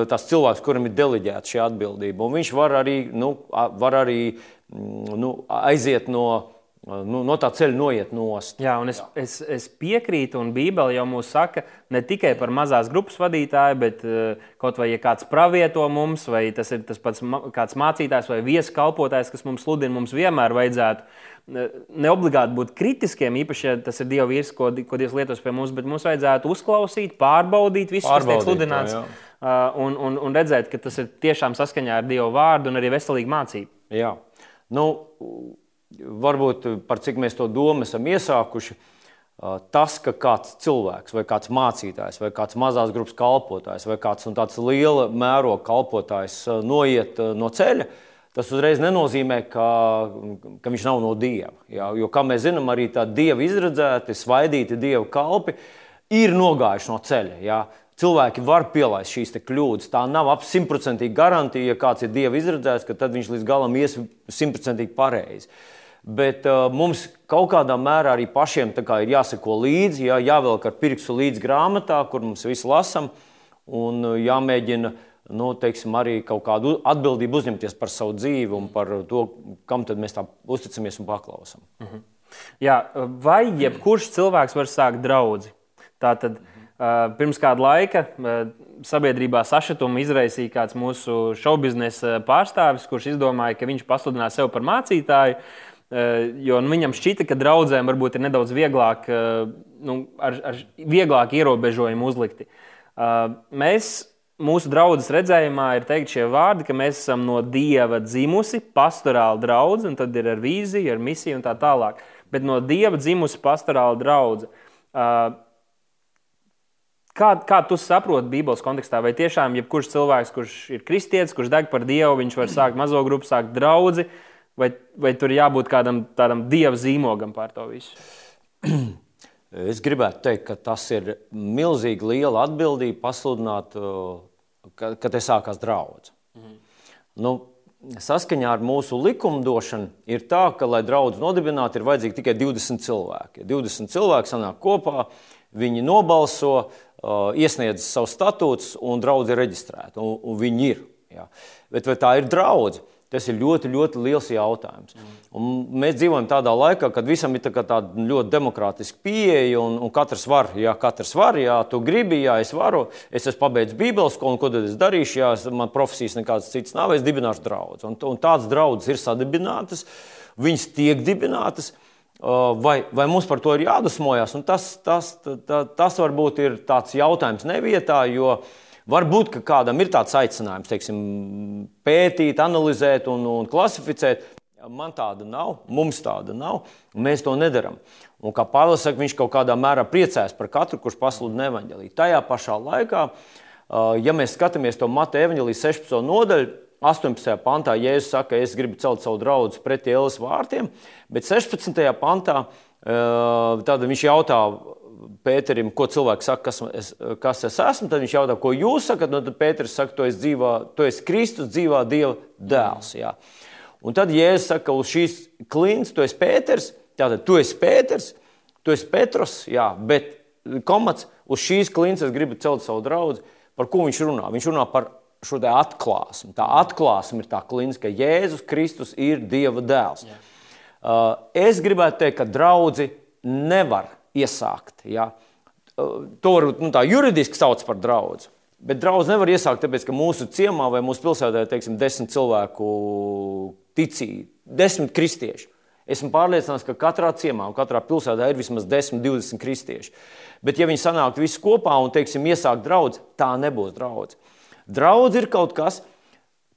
tas cilvēks, kuram ir deleģēta šī atbildība. Un viņš var arī, nu, var arī mm, nu, aiziet no, eh, nu, no tā ceļa, noiet nost. Jā, un es, Jā. es, es piekrītu, un Bībele jau mums saka ne tikai par mazās grupas vadītāju, bet uh, kaut vai ja kāds pravieto mums, vai tas ir tas pats kāds mācītājs vai vieskalpotājs, kas mums sludina, mums vienmēr vajadzētu ne obligāti būt kritiskiem, īpaši, ja tas ir Dieva vīrs, ko, ko Dievs lietos pie mums, bet mums vajadzētu uzklausīt, pārbaudīt visu, kas tiek sludināts. To, Uh, un, un, un redzēt, ka tas ir tiešām saskaņā ar Dieva vārdu un arī veselīgu mācību. Jā, nu, varbūt par cik mēs to domu esam iesākuši. Uh, tas, ka kāds cilvēks, vai kāds mācītājs, vai kāds mazās grupas kalpotājs, vai kāds tāds liela mēroga kalpotājs uh, noiet no ceļa, tas uzreiz nenozīmē, ka, ka viņš nav no dieva. Jā? Jo, kā mēs zinām, arī tādi dievi izredzēti, svaidīti dievu kalpi ir nogājuši no ceļa. Jā? cilvēki var pielaist šīs kļūdas. Tā nav ap simtprocentīgi garantija, ja kāds ir dieva izredzēts, ka tad viņš līdz galam ies simtprocentīgi pareizi. Bet uh, mums kaut kādā mērā arī pašiem ir jāseko līdzi, jā, jāvelk ar pirkstu līdzi grāmatā, kur mums visu lasām, un uh, jāmēģina nu, teiksim, arī kaut kādu atbildību uzņemties par savu dzīvi un par to, kam mēs tā uzticamies un paklausām. Uh mhm. -huh. Jā, vai jebkurš cilvēks var sākt draugu? Tātad pirms kāda laika sabiedrībā sašutumu izraisīja kāds mūsu šovbiznesa pārstāvis, kurš izdomāja, ka viņš pasludinās sevi par mācītāju. Jo nu, viņam šķita, ka draugiem varbūt ir nedaudz vieglāk, nu, ar, ar vieglāk ierobežojumu uzlikti. Mēs mūsu draudzes redzējumā ir teikt šie vārdi, ka mēs esam no dieva dzimusi, pastorāla draudzene, un tad ir ar vīziju, ar misiju un tā tālāk. Bet no dieva dzimusi pastorāla draudzene. Kā, kā tu saproti Bībeles kontekstā? Vai tiešām jebkurš cilvēks, kurš ir kristietis, kurš deg par dievu, viņš var sākt mazo grupu, sākt draugu, vai, vai tur jābūt kādam tādam dieva zīmogam pār to visu? Es gribētu teikt, ka tas ir milzīgi liela atbildība pasludināt, ka, kad te sākās draugs. Mhm. Nu, saskaņā ar mūsu likumdošanu ir tā, ka, lai draugus nodibinātu, ir vajadzīgi tikai 20 cilvēki. Ja 20 cilvēki sanāk kopā, viņi nobalso, iesniedz savus statūtus un draugi ir reģistrēti. Un, un viņi ir. Jā. Bet vai tā ir draudzene? Tas ir ļoti, ļoti liels jautājums. Un mēs dzīvojam tādā laikā, kad visam ir tā tāda ļoti demokrātiska pieeja, un, un katrs var, ja katrs var, ja tu gribi, ja es varu, es esmu pabeidzis Bībeles skolu, un ko tad es darīšu, ja man profesijas nekādas citas nav, es dibināšu draugus. Un, un tādas draudzes ir sadibinātas, viņas tiek dibinātas. Vai, vai mums par to ir jādusmojas? Tas, tas, tas, tas varbūt ir tāds jautājums nevietā, jo uh, Varbūt kādam ir tāds aicinājums teiksim, pētīt, analizēt un, un klasificēt. Man tāda nav, mums tāda nav, un mēs to nedarām. Un kā Pāvils saka, viņš kaut kādā mērā priecājas par katru, kurš pasludina evaņģēlīju. Tajā pašā laikā, ja mēs skatāmies to Mateja evaņģēlīju 16. nodaļu, 18. pantā Jēzus saka, es gribu celt savu draugu pretī ielas vārtiem, bet 16. pantā viņš jautā, Pēterim, ko cilvēks saka, kas es, kas es esmu, tad viņš jautā, ko jūs sakat. Nu, tad Pēters saka, tu esi, dzīvā, tu esi Kristus, dzīvā Dieva dēls. Jā. Un tad Jēzus saka, uz šīs klints, tu esi Pēters, tātad tu esi Pēters, tu esi Petros, jā, bet komats uz šīs klints es gribu celt savu draugu. Par ko viņš runā? Viņš runā par šo atklāsmi. Tā atklāsme ir tā klints, ka Jēzus Kristus ir Dieva dēls. Jā. Uh, es gribētu teikt, ka draugi nevar iesākt. Ja? To var nu, juridiski sauc par draugu. Bet draugs nevar iesākt, tāpēc ka mūsu ciemā vai mūsu pilsētā ir teiksim, desmit cilvēku ticīgi, desmit kristieši. Esmu pārliecināts, ka katrā ciemā un katrā pilsētā ir vismaz 10, 20 kristieši. Bet, ja viņi sanāktu visi kopā un teiksim, iesākt draugu, tā nebūs draugs. Draudz ir kaut kas,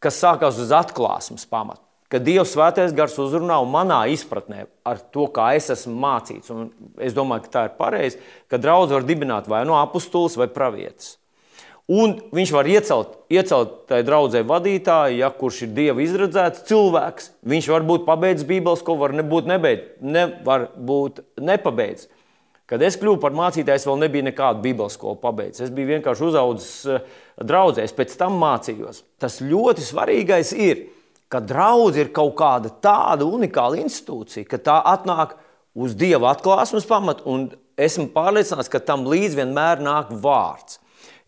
kas sākās uz atklāsmes pamata ka Dieva svētais gars uzrunā un manā izpratnē ar to, kā es esmu mācīts. Un es domāju, ka tā ir pareizi, ka draugs var dibināt vai no apustulis vai pravietis. Un viņš var iecelt, iecelt tai draudzē vadītāju, ja kurš ir dieva izredzēts cilvēks. Viņš var būt pabeidzis Bībeles, ko var nebūt nebeidz, ne, var būt nepabeidzis. Kad es kļuvu par mācītāju, es vēl nebiju nekādu Bībeles skolu pabeidzis. Es biju vienkārši uzaugusi eh, draudzē, es pēc tam mācījos. Tas ļoti svarīgais ir, ka draudzība ir kaut kāda tāda unikāla institūcija, ka tā atnāk uz dieva atklāsmes pamata, un esmu pārliecināts, ka tam līdzi vienmēr nāk vārds.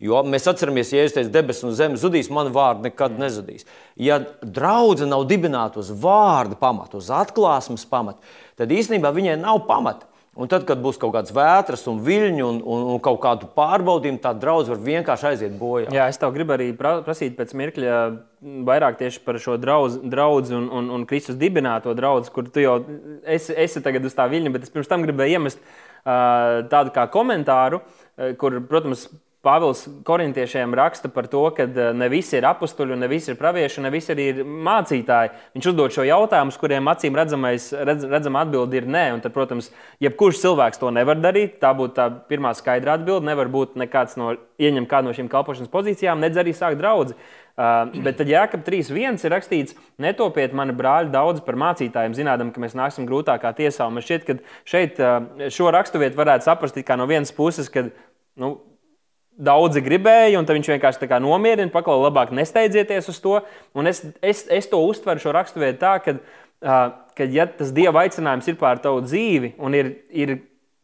Jo mēs atceramies, ja es teicu, debesis un zeme zudīs, man vārdi nekad nezudīs. Ja draudzene nav dibināta uz vārda pamata, uz atklāsmes pamata, tad īstenībā viņai nav pamata. Un tad, kad būs kaut kādas vētras un viļņi un, un, un kaut kādu pārbaudījumu, tad draudz var vienkārši aiziet bojā. Jā, es tev gribu arī prasīt pēc mirkļa vairāk tieši par šo draudz un, un, un Kristus dibināto draugu, kur tu jau esi, esi tagad uz tā viļņa, bet es pirms tam gribēju iemest uh, tādu kā komentāru, uh, kur, protams, Pāvils korintiešiem raksta par to, ka eh, ne visi ir apstuļi, ne visi ir pravieši, ne visi arī ir mācītāji. Viņš uzdod šo jautājumu, kuriem acīm redzamais, redz, redzama atbilde ir nē. Un tad, protams, jebkurš cilvēks to nevar darīt. Tā būtu tā pirmā skaidra atbilde. Nevar būt nekāds no ieņemt kādu no šīm kalpošanas pozīcijām, nedz arī sākt draugu. Uh, bet tad Jēkab 3.1 ir rakstīts, netopiet mani brāļi daudz par mācītājiem, zinām, ka mēs nāksim grūtākā tiesā. Un man šķiet, ka šeit uh, šo raksturvietu varētu saprast no vienas puses, ka nu, Daudzi gribēja, un viņš vienkārši nomierina, paklau, labāk nesteidzieties uz to. Un es, es, es to uztveru šo raksturvietu tā, ka, uh, ka, ja tas dieva aicinājums ir pār tavu dzīvi, un ir, ir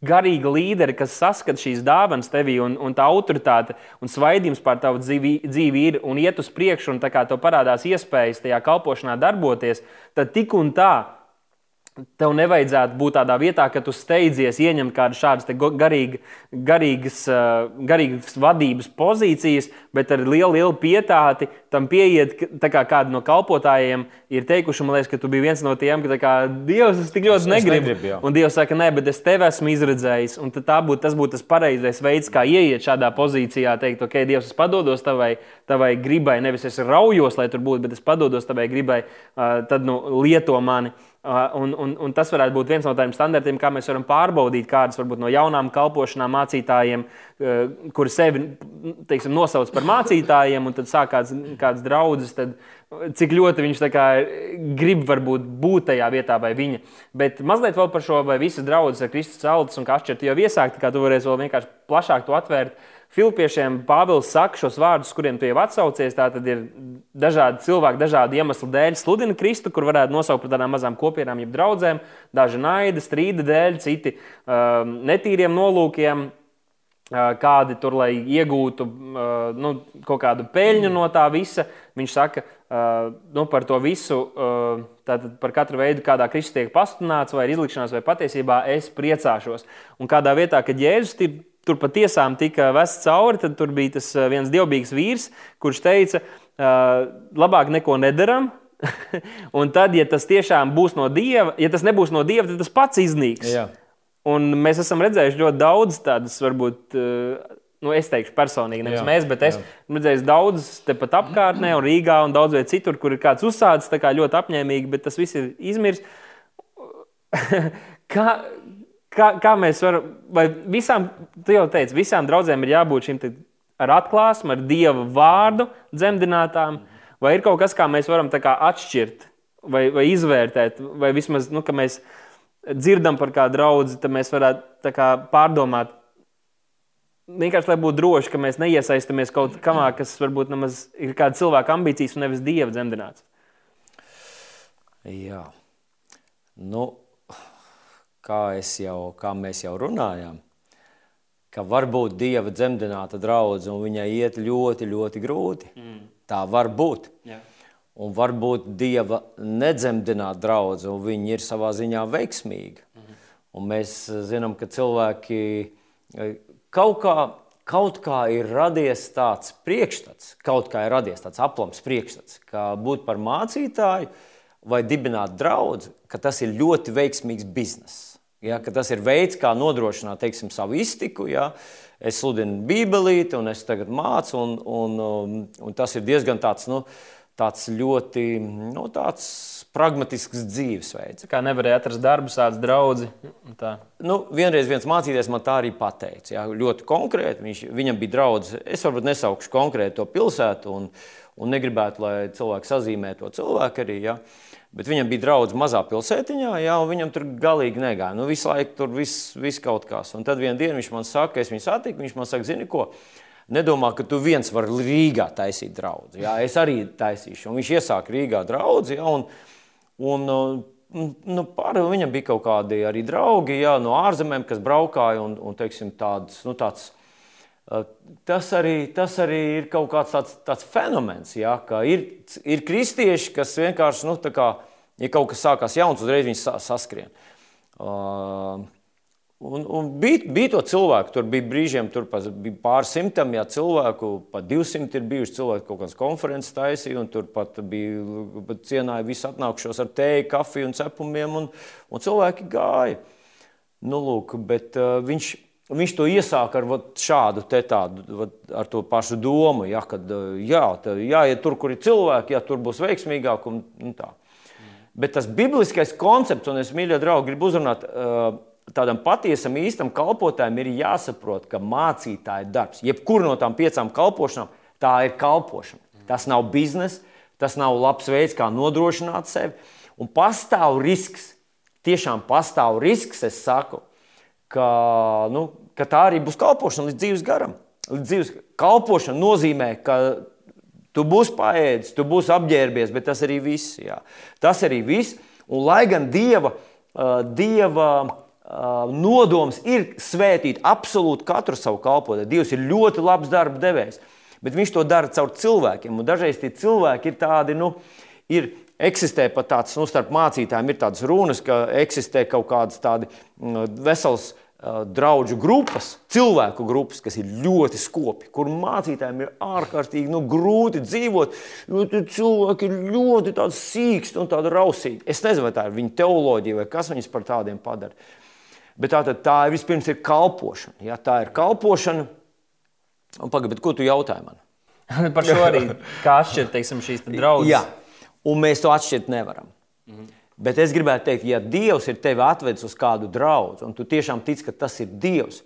garīgi līderi, kas saskata šīs dāvanas tevī, un, un tā autoritāte un svaidījums pār tavu dzīvi, dzīvi ir, un iet uz priekšu, un tā kā tev parādās iespējas tajā kalpošanā darboties, tad tik un tā Tev nevajadzētu būt tādā vietā, ka tu steidzies ieņemt kādu šādas garīga, garīgas, garīgas vadības pozīcijas, bet ar lielu, lielu pietāti tam pieiet. Kā kādi no kalpotājiem ir teikuši, man liekas, ka tu biji viens no tiem, ka kā, Dievs, es tik ļoti negribu. negribu un Dievs saka, nē, bet es tevi esmu izredzējis. Un būt, tas būtu tas pareizais veids, kā ieiet šādā pozīcijā, teikt, ok, Dievs, es padodos tavai, tavai gribai, nevis es raujos, lai tur būtu, bet es padodos tavai gribai, tad nu, lieto mani. Un, un, un tas varētu būt viens no tādiem standartiem, kā mēs varam pārbaudīt kādas varbūt, no jaunām kalpošanām mācītājiem, kuri sevi teiksim, nosauc par mācītājiem, un tad sāk kāds, kāds draugs. Cik ļoti viņš kā, grib varbūt, būt tajā vietā, vai viņa. Bet mazliet vēl par šo, vai visas draudzes ar Kristus celtas un kā atšķirt, jau iesākt, kā tu varēsi vēl vienkārši plašāk to atvērt. Uh, Filipiešiem Pāvils saka šos vārdus, kuriem tu jau atsaucies. Tā tad ir dažādi cilvēki, dažādu iemeslu dēļ sludina Kristu, kur varētu nosaukt par tādām mazām kopienām, jeb draugiem. Daži naida, strīda dēļ, citi um, netīriem nolūkiem, uh, kādi tur, lai iegūtu uh, nu, kaut kādu peļņu no tā visa. Viņš saka uh, nu, par to visu, uh, tātad par katru veidu, kādā Kristus tiek pasludināts, vai izlikšanās, vai patiesībā es priecāšos. Un kādā vietā, kad Jēzus ir tur patiešām tika vests cauri, tad tur bija tas eh, viens dievbijīgs vīrs, kurš teica, labāk neko nedaram. un tad, ja tas tiešām būs no dieva, ja tas nebūs no dieva, tad tas pats iznīks. Jā. Un mēs esam redzējuši ļoti daudz tādas, varbūt, nu, es teikšu, personīgi, nevis jā, mēs, bet es esmu redzējis daudz tepat apkārtnē, un Rīgā, un daudz vietā citur, kur ir kāds uzsācis ļoti apņēmīgi, bet tas viss ir izmirs. kā, kā, kā mēs varam, vai visām, tu jau teici, visām draudzēm ir jābūt šim ar atklāsmu, ar Dieva vārdu dzemdinātām, vai ir kaut kas, kā mēs varam kā atšķirt vai, vai izvērtēt, vai vismaz, nu, ka mēs dzirdam par kādu draugu, tad mēs varētu kā, pārdomāt. Vienkārši lai būtu droši, ka mēs neiesaistamies kaut kādā, kas varbūt nemaz ir kāda cilvēka ambīcijas un nevis dieva dzemdināts. Jā. Nu, kā, jau, kā mēs jau runājām, ka var būt dieva dzemdināta draudzene un viņai iet ļoti, ļoti grūti. Mm. Tā var būt. Yeah. Un var būt dieva nedzemdināta draudzene, un viņi ir savā ziņā veiksmīgi. Mm -hmm. Un mēs zinām, ka cilvēki e, kaut kā, kaut kā ir radies tāds priekšstats, kaut kā ir radies tāds aplams priekšstats, ka būt par mācītāju vai dibināt draugu, ka tas ir ļoti veiksmīgs bizness. Ja, tas ir veids, kā nodrošināt teiksim, savu iztiku. Ja. Es sludinu Bībelīti, un es tagad mācu, un, un, um, un tas ir diezgan tāds, nu, tāds ļoti nu, tāds pragmatisks dzīvesveids. Kā nevarēja atrast darbu, sācis draugi. Nu, vienreiz viens mācīties man tā arī pateica. Jā, ļoti konkrēti. Viņš, viņam bija draugs. Es varbūt nesaukšu konkrēti to pilsētu, un, un negribētu, lai cilvēki sazīmē to cilvēku arī. Jā. Bet viņam bija draugs mazā pilsētiņā, jā, un viņam tur galīgi negāja. Nu, visu laiku tur viss vis kaut kas. Un tad vienā dienā viņš man saka, es viņu satiku, viņš man saka, zini ko? Nedomā, ka tu viens vari Rīgā taisīt draugu. Es arī taisīšu. Un viņš iesāka Rīgā draugu. Un, un, nu, pār, viņam bija kaut kādi arī draugi jā, no ārzemēm, kas braukāja un, un teiksim, tāds, nu, tāds Tas arī, tas arī ir kaut kāds tāds, tāds fenomens, ja, ka ir, ir kristieši, kas vienkārši, nu, kā, ja kaut kas sākās jauns, uzreiz viņi saskrien. Uh, un, un bija, bija to cilvēku, tur bija brīžiem, tur bija pāris simtam, ja cilvēku, pat 200 ir bijuši cilvēki, kaut kādas konferences taisīja, un tur pat bija cienāja visu atnākušos ar tēju, kafiju un cepumiem, un, un cilvēki gāja. Nu, lūk, bet uh, viņš Viņš to iesāka ar šādu tādu, vat, ar to pašu domu, ja, kad jā, tā, jāiet tur, kur ir cilvēki, ja tur būs veiksmīgāk. Un, un tā. Mm. Bet tas bibliskais koncepts, un es mīļie draugi, gribu uzrunāt, tādam patiesam, īstam kalpotājam ir jāsaprot, ka mācītāja darbs, jebkura no tām piecām kalpošanām, tā ir kalpošana. Tas nav bizness, tas nav labs veids, kā nodrošināt sevi. Un pastāv risks, tiešām pastāv risks, es saku, ka, nu, ka tā arī būs kalpošana līdz dzīves garam. Līdz dzīves kalpošana nozīmē, ka tu būsi paēdis, tu būsi apģērbies, bet tas arī viss. Jā. Tas arī viss. Un lai gan Dieva, uh, dieva uh, nodoms ir svētīt absolūti katru savu kalpotāju, Dievs ir ļoti labs darba devējs, bet viņš to dara caur cilvēkiem. Un dažreiz tie cilvēki ir tādi, nu, ir eksistē pat tāds, nu, starp mācītājiem ir tādas runas, ka eksistē kaut kādas tādas mm, veselas draugu grupas, cilvēku grupas, kas ir ļoti skopi, kur mācītājiem ir ārkārtīgi nu, grūti dzīvot, jo cilvēki ir ļoti sīksti un rausīgi. Es nezinu, vai tā ir viņa teoloģija vai kas viņus par tādiem padara. Bet tā, tā ir vispirms ir kalpošana. Ja? Tā ir kalpošana. Pagaidiet, ko tu jautāji man? par šo arī kā atšķirt teiksim, šīs draudzes. Jā, un mēs to atšķirt nevaram. Mm -hmm. Bet es gribētu teikt, ja Dievs ir tevi atvedis uz kādu draugu, un tu tiešām tici, ka tas ir Dievs,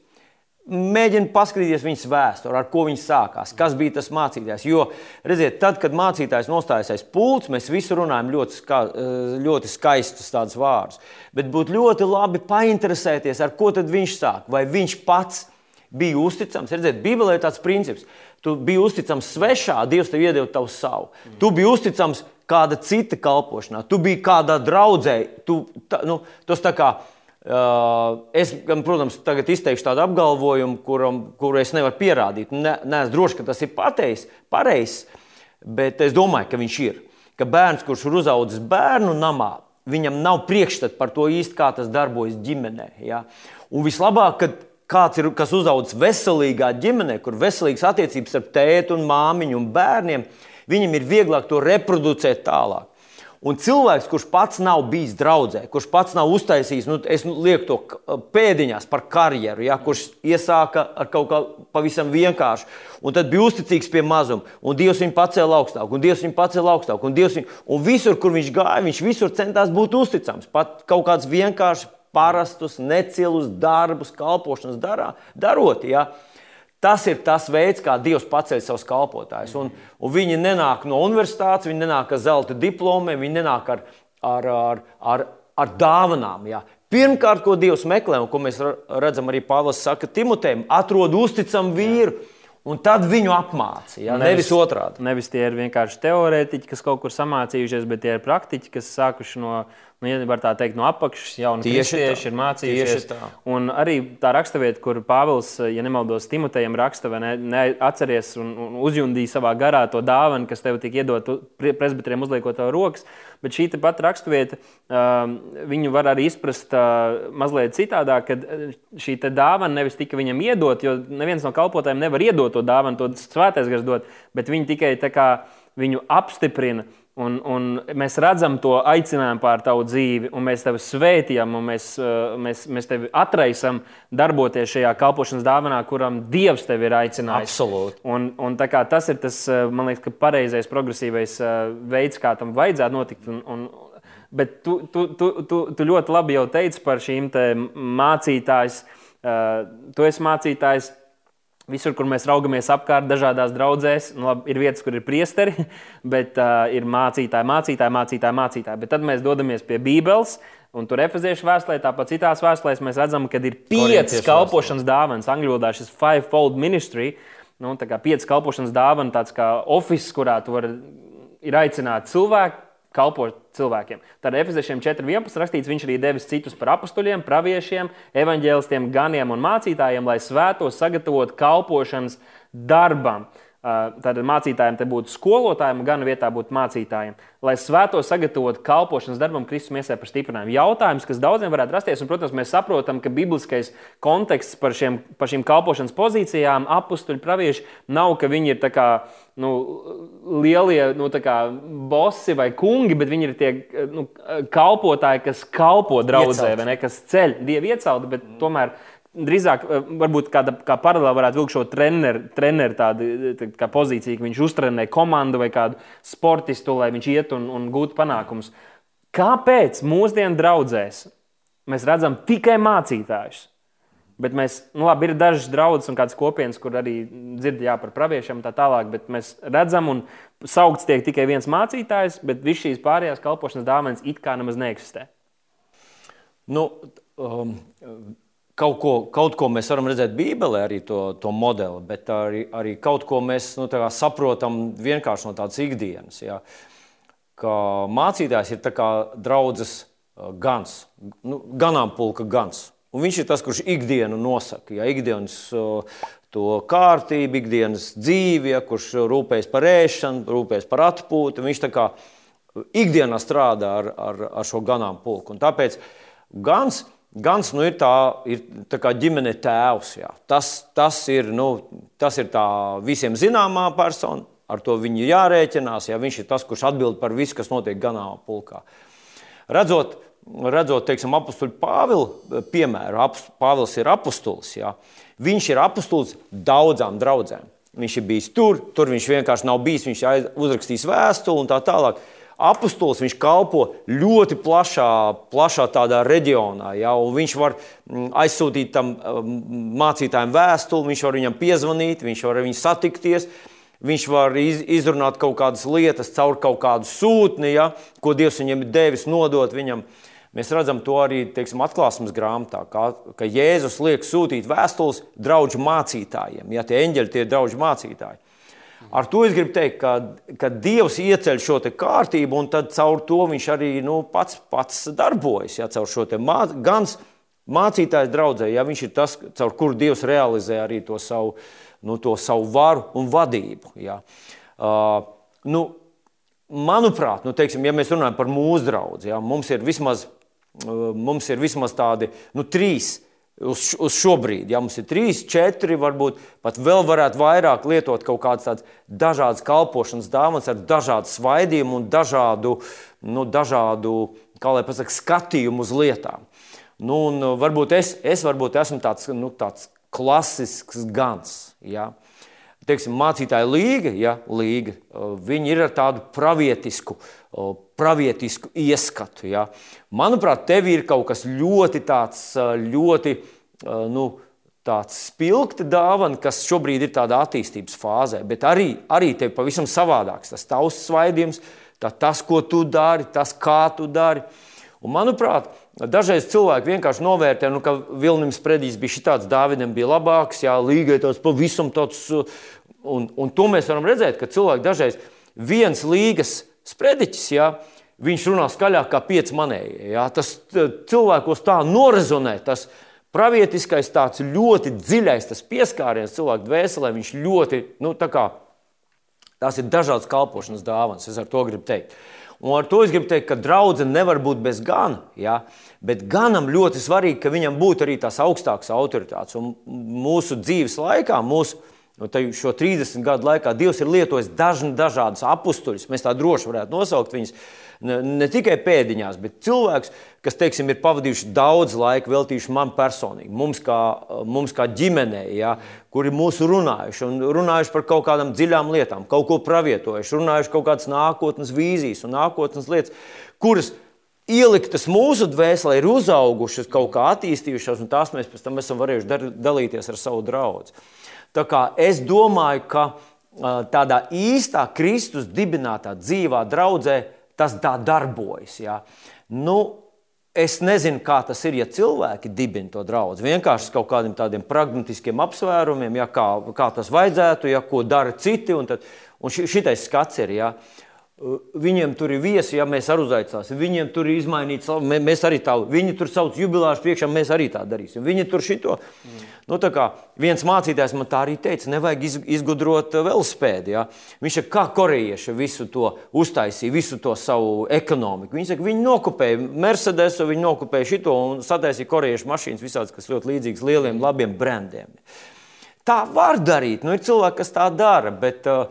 mēģini paskatīties viņas vēsturē, ar ko viņš sākās, kas bija tas mācītājs. Jo, redziet, tad, kad mācītājs nostājas aiz pults, mēs visi runājam ļoti, ska, ļoti skaistus tādus vārdus. Bet būtu ļoti labi painteresēties, ar ko viņš sāk. Vai viņš pats bija uzticams? Redziet, Bībelē ir tāds princips. Tu biji uzticams svešā, Dievs tev iedeva tavu savu. Tu biji uzticams kāda cita kalpošanā, tu biji kādā draudzē. Tu, ta, nu, tas tā kā, uh, es, protams, tagad izteikšu tādu apgalvojumu, kuram, kuru es nevaru pierādīt. Ne, Nē, es droši, ka tas ir pateicis, pareizs, bet es domāju, ka viņš ir. Ka bērns, kurš ir uzaugusi bērnu namā, viņam nav priekšstats par to īsti, kā tas darbojas ģimenē. Ja? Un vislabāk, kad kāds ir kas uzaugusi veselīgā ģimenē, kur ir veselīgas attiecības ar tēti un māmiņu un bērniem, viņam ir vieglāk to reproducēt tālāk. Un cilvēks, kurš pats nav bijis draudzē, kurš pats nav uztaisījis, nu, es lieku to pēdiņās par karjeru, ja, kurš iesāka ar kaut kā pavisam vienkāršu, un tad bija uzticīgs pie mazuma, un Dievs viņu pacēla augstāk, un Dievs viņu pacēla augstāk, un, viņu, un visur, kur viņš gāja, viņš visur centās būt uzticams. Pat kaut kāds vienkāršs parastus, necilus darbus, kalpošanas darā, darot. Ja? Tas ir tas veids, kā Dievs paceļ savus kalpotājus. Un, un viņi nenāk no universitātes, viņi nenāk ar zelta diplomiem, viņi nenāk ar, ar, ar, ar, ar dāvanām. Ja? Pirmkārt, ko Dievs meklē, un ko mēs redzam arī Pāvils saka Timotejam, atrod uzticamu vīru. Un tad viņu apmāca. Ja? Nevis, nevis otrādi. Nevis tie ir vienkārši teorētiķi, kas kaut kur samācījušies, bet tie ir praktiķi, kas sākuši no nu, ja var tā teikt, no apakšas jau kristieši ir mācījušies. Un arī tā raksturvieta, kur Pāvils, ja nemaldos, Timotejam raksta, vai ne, neatceries un, un uzjundīja savā garā to dāvanu, kas tev tika iedot presbiteriem uzliekot tev rokas. Bet šī pat raksturvieta, uh, viņu var arī izprast uh, mazliet citādāk, kad šī dāvana nevis tika viņam iedot, jo neviens no kalpotājiem nevar iedot to dāvanu, to svētais gars dot, bet viņi tikai viņu apstiprina. Un, un mēs redzam to aicinājumu pār tavu dzīvi, un mēs tevi svētījam, un mēs, uh, mēs, mēs tevi atraisam darboties šajā kalpošanas dāvanā, kuram Dievs tevi ir aicinājis. Absolūti. Un, un tas ir tas, uh, man liekas, pareizais, progresīvais uh, veids, kā tam vajadzētu notikt. Un, un, bet tu, tu, tu, tu, tu ļoti labi jau teici par šīm mācītājiem. Tu esi mācītājs Visur, kur mēs raugamies apkārt, dažādās draudzēs, nu, labi, ir vietas, kur ir priesteri, bet uh, ir mācītāji, mācītāji, mācītāji, mācītāji. Bet tad mēs dodamies pie Bībeles, un tur efeziešu vēstulē, tāpat citās vēstulēs mēs redzam, ka ir piecas kalpošanas dāvanas. Angļu valodā šis five-fold ministry, nu, tā kā piecas kalpošanas dāvana, tāds kā oficiāls, kurā tu vari ir aicināti cilvēki kalpot cilvēkiem. Tad Efeziešiem 4.11. rakstīts, viņš arī devis citus par apstuļiem, praviešiem, evaņģēlistiem, ganiem un mācītājiem, lai svētos sagatavotu kalpošanas darbam. Tad mācītājiem te būtu skolotājiem, gan vietā būtu mācītājiem. Lai svēto sagatavotu kalpošanas darbam, Kristus miesē par stiprinājumu. Jautājums, kas daudziem varētu rasties, un, protams, mēs saprotam, ka bibliskais konteksts par, šiem, par šīm kalpošanas pozīcijām, apstuļu pravieši, nav, ka viņi ir kā nu, lielie nu, kā bosi vai kungi, bet viņi ir tie nu, kalpotāji, kas kalpo draudzē, ne, kas ceļ dievu iecelti, bet tomēr drīzāk, eh, varbūt kāda kā paralēli varētu vilkt šo treneru, treneru tādu, tā pozīciju, ka viņš uztrenē komandu vai kādu sportistu, lai viņš iet un, un gūtu panākumus. Kāpēc mūsdienu draudzēs mēs redzam tikai mācītājus? Bet mēs, nu labi, ir dažas draudzes un kādas kopienas, kur arī dzirdējām par praviešiem tā tālāk, bet mēs redzam, un saukts tiek tikai viens mācītājs, bet visas šīs pārējās kalpošanas dāvanas it kā nemaz neeksistē. Nu, um, Kaut ko, kaut ko mēs varam redzēt Bībelē, arī to, to modeli, bet arī, arī kaut ko mēs nu, saprotam vienkārši no tādas ikdienas. Ja? Ka mācītājs ir draudzes uh, gans, nu, ganāmpulka gans. Un viņš ir tas, kurš ikdienu nosaka, ja ikdienas uh, to kārtību, ikdienas dzīvi, ja, kurš rūpējas par ēšanu, rūpējas par atpūtu. Viņš tā kā ikdienā strādā ar, ar, ar šo ganāmpulku. Un tāpēc gans, gans nu, ir, tā, ir tā kā ģimene tēvs. Jā. Tas, tas ir, nu, tas ir visiem zināmā persona, ar to viņi jārēķinās. Jā. Viņš ir tas, kurš atbild par visu, kas notiek ganāmpulkā. Redzot, redzot teiksim, apakstuļu Pāvila piemēru, Pāvils ir apustulis. Jā. Viņš ir apustulis daudzām draudzēm. Viņš ir bijis tur, tur viņš vienkārši nav bijis. Viņš ir uzrakstījis vēstuli un tā tālāk. Apostols viņš kalpo ļoti plašā, plašā tādā reģionā. Ja, viņš var mm, aizsūtīt tam mm, mācītājiem vēstuli, viņš var viņam piezvanīt, viņš var ar viņu satikties. Viņš var izrunāt kaut kādas lietas caur kaut kādu sūtni, ja, ko Dievs viņam ir devis nodot viņam. Mēs redzam to arī teiksim, atklāsmes grāmatā, kā, ka Jēzus liek sūtīt vēstules draugu mācītājiem. Ja tie eņģeļi tie ir draugu mācītāji. Ar to es gribu teikt, ka, ka Dievs ieceļ šo kārtību, un tad caur to viņš arī nu, pats, pats darbojas. Ja, caur šo mā, gan mācītājs draudzē, ja viņš ir tas, caur kuru Dievs realizē arī to savu, nu, to savu varu un vadību. Ja. Uh, nu, manuprāt, nu, teiksim, ja mēs runājam par mūsu draugu, ja, mums, ir vismaz, mums ir vismaz tādi nu, trīs Uz, uz šo brīdi, ja mums ir trīs, četri, varbūt pat vēl varētu vairāk lietot kaut kādas tādas dažādas kalpošanas dāvanas ar dažādu svaidījumu un dažādu, nu, dažādu kā lai pasaka, skatījumu uz lietām. Nu, un uh, varbūt es, es varbūt esmu tāds, nu, tāds klasisks gans. Ja? Teiksim, mācītāja līga, ja, līga, uh, viņi ir ar tādu pravietisku, uh, pravietisku ieskatu. Ja. Manuprāt, tev ir kaut kas ļoti tāds, ļoti, nu, tāds spilgti dāvana, kas šobrīd ir tādā attīstības fāzē, bet arī, arī tev pavisam savādāks tas tavs svaidījums, tā, tas, ko tu dari, tas, kā tu dari. Un, manuprāt, dažreiz cilvēki vienkārši novērtē, nu, ka Vilnius Predijs bija šitāds, Dāvidam bija labāks, jā, līgai tāds pavisam tāds. Un, un to mēs varam redzēt, ka cilvēki dažreiz viens līgas sprediķis, ja, viņš runā skaļāk kā pieci manējie. Ja, tas cilvēkos tā norezonē. Tas, Pravietiskais tāds ļoti dziļais pieskāriens cilvēku dvēselē, viņš ļoti, nu, tā kā tās ir dažādas kalpošanas dāvanas, es ar to gribu teikt. Un ar to es gribu teikt, ka draudzene nevar būt bez gana, ja? bet ganam ļoti svarīgi, ka viņam būtu arī tās augstākas autoritātes. Un mūsu dzīves laikā, mūsu Nu, šo 30 gadu laikā Dievs ir lietojis dažni dažādus apstuļus. Mēs tā droši varētu nosaukt viņus ne, ne tikai pēdiņās, bet cilvēkus, kas teiksim, ir pavadījuši daudz laika, veltījuši man personīgi, mums kā, mums kā ģimenei, ja, kuri mūsu runājuši un runājuši par kaut kādām dziļām lietām, kaut ko pravietojuši, runājuši kaut kādas nākotnes vīzijas un nākotnes lietas, kuras ieliktas mūsu dvēselē, ir uzaugušas, kaut kā attīstījušās, un tās mēs pēc tam esam varējuši dalīties ar savu draugu. Tā kā es domāju, ka tādā īstā Kristus dibinātā dzīvā draudzē tas tā darbojas. Ja? Nu, es nezinu, kā tas ir, ja cilvēki dibina to draugu. Vienkārši kaut kādiem tādiem pragmatiskiem apsvērumiem, ja, kā, kā tas vajadzētu, ja, ko dara citi. Un, tad, un šitais skats ir. Ja. Viņiem tur ir viesi, ja mēs arī uzaicināsim. Viņiem tur ir izmainīts, mēs arī tā, viņi tur sauc jubilāšu priekšā, mēs arī tā darīsim. Viņi tur šito. Mm. Nu, kā viens mācītājs man tā arī teica, nevajag izgudrot velospēdu. Ja? Viņš saka, kā korejieši visu to uztaisīja, visu to savu ekonomiku. Viņi saka, viņi nokopēja Mercedesu, viņi nokopēja šito un sataisīja korejiešu mašīnas visādas, kas ļoti līdzīgas lieliem, labiem brandiem. Tā var darīt. Nu, ir cilvēki, kas tā dara, bet uh,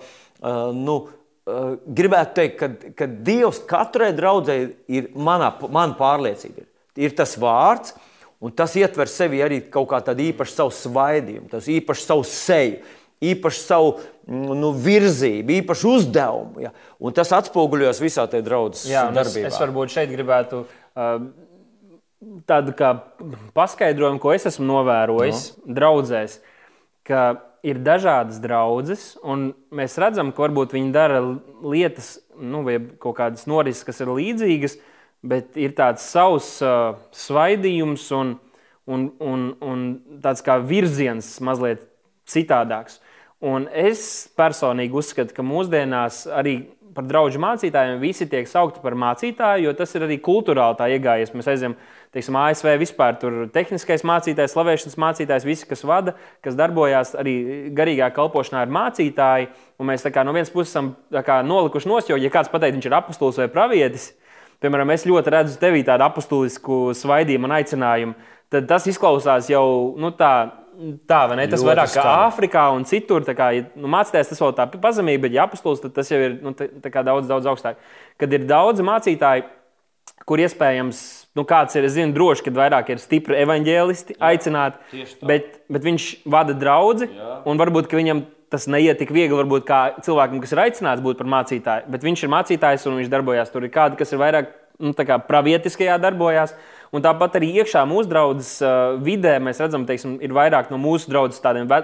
nu, uh, gribētu teikt, ka, ka Dievs katrai draudzē ir mana, mana pārliecība. Ir tas vārds, un tas ietver sevi arī kaut kā tādu īpašu savu svaidījumu, tas īpašu savu seju, īpašu savu mm, nu, virzību, īpašu uzdevumu. Ja? Un tas atspoguļojas visā tajā draudzes darbībā. Es, es varbūt šeit gribētu. Uh, Tādu kā paskaidrojumu, ko es esmu novērojis no. draudzēs, ka ir dažādas draudzes, un mēs redzam, ka varbūt viņi dara lietas, nu, vai kaut kādas norises, kas ir līdzīgas, bet ir tāds savs uh, svaidījums un, un, un, un tāds kā virziens mazliet citādāks. Un es personīgi uzskatu, ka mūsdienās arī par draugu mācītājiem visi tiek saukti par mācītāju, jo tas ir arī kultūrāli tā iegājies. Mēs aizējām, teiksim, ASV vispār tur tehniskais mācītājs, slavēšanas mācītājs, visi, kas vada, kas darbojās arī garīgā kalpošanā, ir mācītāji. Un mēs kā, no vienas puses esam kā, nolikuši nos, jo, ja kāds pateiks, viņš ir apustulis vai pravietis, piemēram, es ļoti redzu tevī tādu apustulisku svaidījumu un aicinājumu, tad tas izklausās jau nu, tā tā, vai ne? Tas ļoti vairāk kā Āfrikā un citur. Kā, ja, nu, mācīties tas vēl tā pazemīgi, bet ja apustulis, tad tas jau ir nu, tā, tā daudz, daudz augstāk. Kad ir daudz mācītāju, kur iespējams, nu, kāds ir, es zinu, droši, ka vairāk ir stipri evaņģēlisti aicināti, bet, bet viņš vada draugu, un varbūt viņam tas neiet tik viegli, varbūt kā cilvēkam, kas ir aicināts būt par mācītāju, bet viņš ir mācītājs un viņš darbojas tur. Ir kādi, kas ir vairāk nu, pravietiskajā darbojās. Un tāpat arī iekšā mūsu draudzes uh, vidē mēs redzam, ka ir vairāk no mūsu draudzes tādiem ve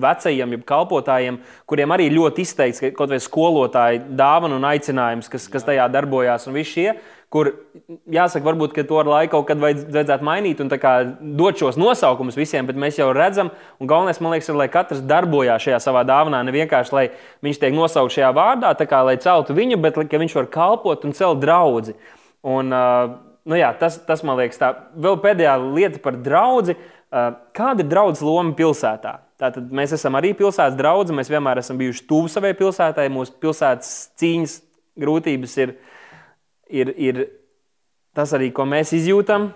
vecajiem, jeb kalpotājiem, kuriem arī ļoti izteikts kaut vai skolotāji dāvana un aicinājums, kas, kas tajā darbojās. Un visi šie, kur jāsaka, varbūt to ar laiku kaut kad vajadzētu mainīt un dot šos nosaukumus visiem, bet mēs jau redzam, un galvenais, man liekas, ir, lai katrs darbojās šajā savā dāvanā. Ne vienkārši, lai viņš tiek nosaukts šajā vārdā, kā, lai celtu viņu, bet ka viņš var kalpot un celt draugu. Un, uh, nu jā, tas, tas man liekas, tā vēl pēdējā lieta par draugu. Kāda ir draudzes loma pilsētā? Tātad mēs esam arī pilsētas draugi. Mēs vienmēr esam bijuši tuvu savai pilsētai. Mūsu pilsētas cīņas grūtības ir, ir, ir tas arī, ko mēs izjūtam.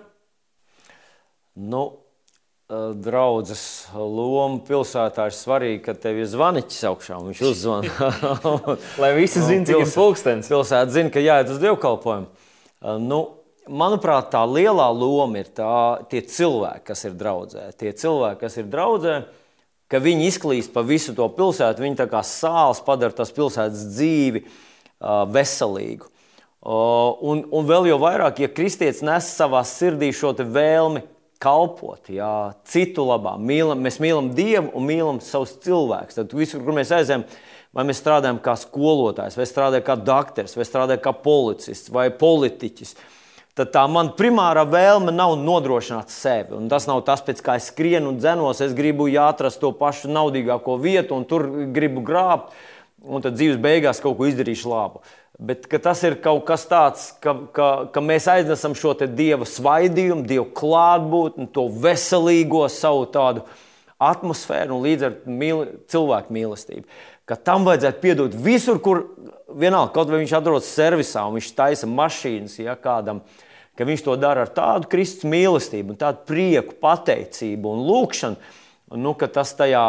Nu, draudzes loma pilsētā ir svarīga, ka tev ir zvaniķis augšā un viņš uzzvana. Lai visi zinātu, cik ir pulkstenis. Pilsēta zina, ka jāiet uz dievkalpojumu. Nu, manuprāt, tā lielā loma ir tā, tie cilvēki, kas ir draudzē. Tie cilvēki, kas ir draudzē, ka viņi izklīst pa visu to pilsētu, viņi tā kā sāls padara tās pilsētas dzīvi veselīgu. Un, un vēl jau vairāk, ja kristietis nes savā sirdī šo vēlmi kalpot, jā, citu labā, mīlam, mēs mīlam Dievu un mīlam savus cilvēkus. Tad visur, kur mēs aizējām, vai mēs strādājam kā skolotājs, vai strādājam kā doktors, vai strādājam kā policists vai politiķis. Tad tā man primārā vēlme nav nodrošināt sevi. Un tas nav tas, pēc kā es skrienu un dzenos. Es gribu atrast to pašu naudīgāko vietu, un tur gribu grābt, un tad dzīves beigās kaut ko izdarīšu labu. Bet tas ir kaut kas tāds, ka, ka, ka mēs aiznesam šo dieva svaidījumu, dievu klātbūtni, to veselīgo savu tādu atmosfēru un līdz ar mīl, cilvēku mīlestību. Ka tam vajadzētu piedot visur, kur vienalga, kaut vai viņš atrodas servisā un viņš taisa mašīnas ja, kādam. Ka viņš to dara ar tādu Kristus mīlestību, tādu prieku, pateicību un lūgšanu, nu, ka tas tajā,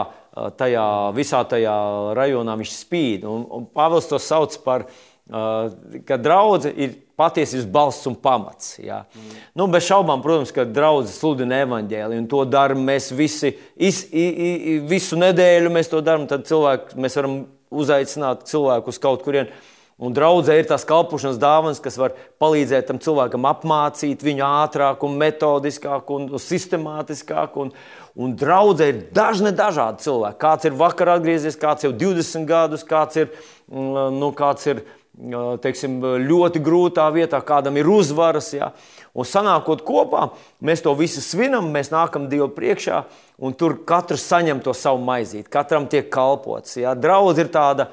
tajā visā tajā rajonā viņš spīd. Un, un Pāvils to sauc par, ka draudzene ir patiesības balss un pamats. Ja. Mm. Nu, bez šaubām, protams, ka draudzene sludina evaņģēliju, un to darām mēs visi, is, i, i, visu nedēļu mēs to darām. Tad cilvēki, mēs varam uzaicināt cilvēku uz kaut kurienu Un draudzē ir tās kalpošanas dāvanas, kas var palīdzēt tam cilvēkam apmācīt viņu ātrāk, un metodiskāk un sistemātiskāk. Un, un draudzē ir dažne dažādi cilvēki. Kāds ir vakar atgriezies, kāds jau 20 gadus, kāds ir, mm, nu, kāds ir teiksim, ļoti grūtā vietā, kādam ir uzvaras. Ja? Un sanākot kopā, mēs to visu svinam, mēs nākam Dievu priekšā, un tur katrs saņem to savu maizīti, katram tiek kalpots. Ja? Draudz ir tāda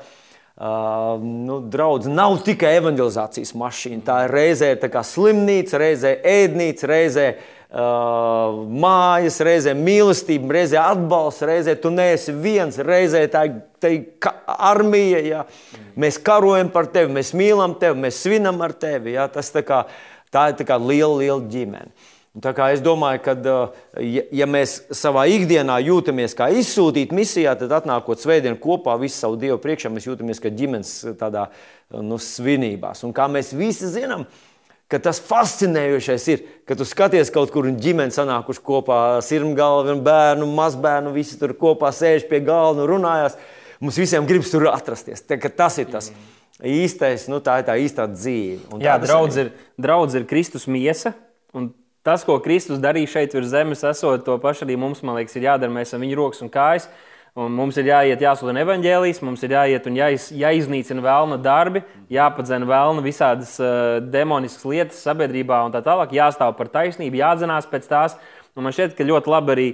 Uh, nu, draudz nav tikai evanģelizācijas mašīna. Tā ir reizē tā slimnīca, reizē ēdnīca, reizē uh, mājas, reizē mīlestība, reizē atbalsts, reizē tu neesi viens, reizē tā ir armija. Ja? Mēs karojam par tevi, mēs mīlam tevi, mēs svinam ar tevi. Ja? Tas tā, kā, tā ir tā kā liela, liela ģimene. Es domāju, ka, ja, ja mēs savā ikdienā jūtamies kā izsūtīti misijā, tad atnākot svētdienā kopā visu savu Dievu priekšā, mēs jūtamies kā ģimenes tādā, nu, svinībās. Un kā mēs visi zinām, ka tas fascinējošais ir, ka tu skaties kaut kur un ģimene sanākuši kopā, sirmgalvi un bērnu, mazbērnu, visi tur kopā sēž pie galda un runājās. Mums visiem gribas tur atrasties. Tā, tas ir tas īstais, nu, tā ir tā īstā dzīve. Un Jā, draudz ir, draudz ir Kristus miesa. Un Tas, ko Kristus darīja šeit virs zemes, esot to pašu arī mums, man liekas, ir jādara. Mēs esam viņa rokas un kājas. Un mums ir jāiet, jāsludina evaņģēlijas, mums ir jāiet un jāiz, jāiznīcina vēlna darbi, jāpadzena vēlna visādas uh, demoniskas lietas sabiedrībā un tā tālāk, jāstāv par taisnību, jādzenās pēc tās. Un man šķiet, ka ļoti labi arī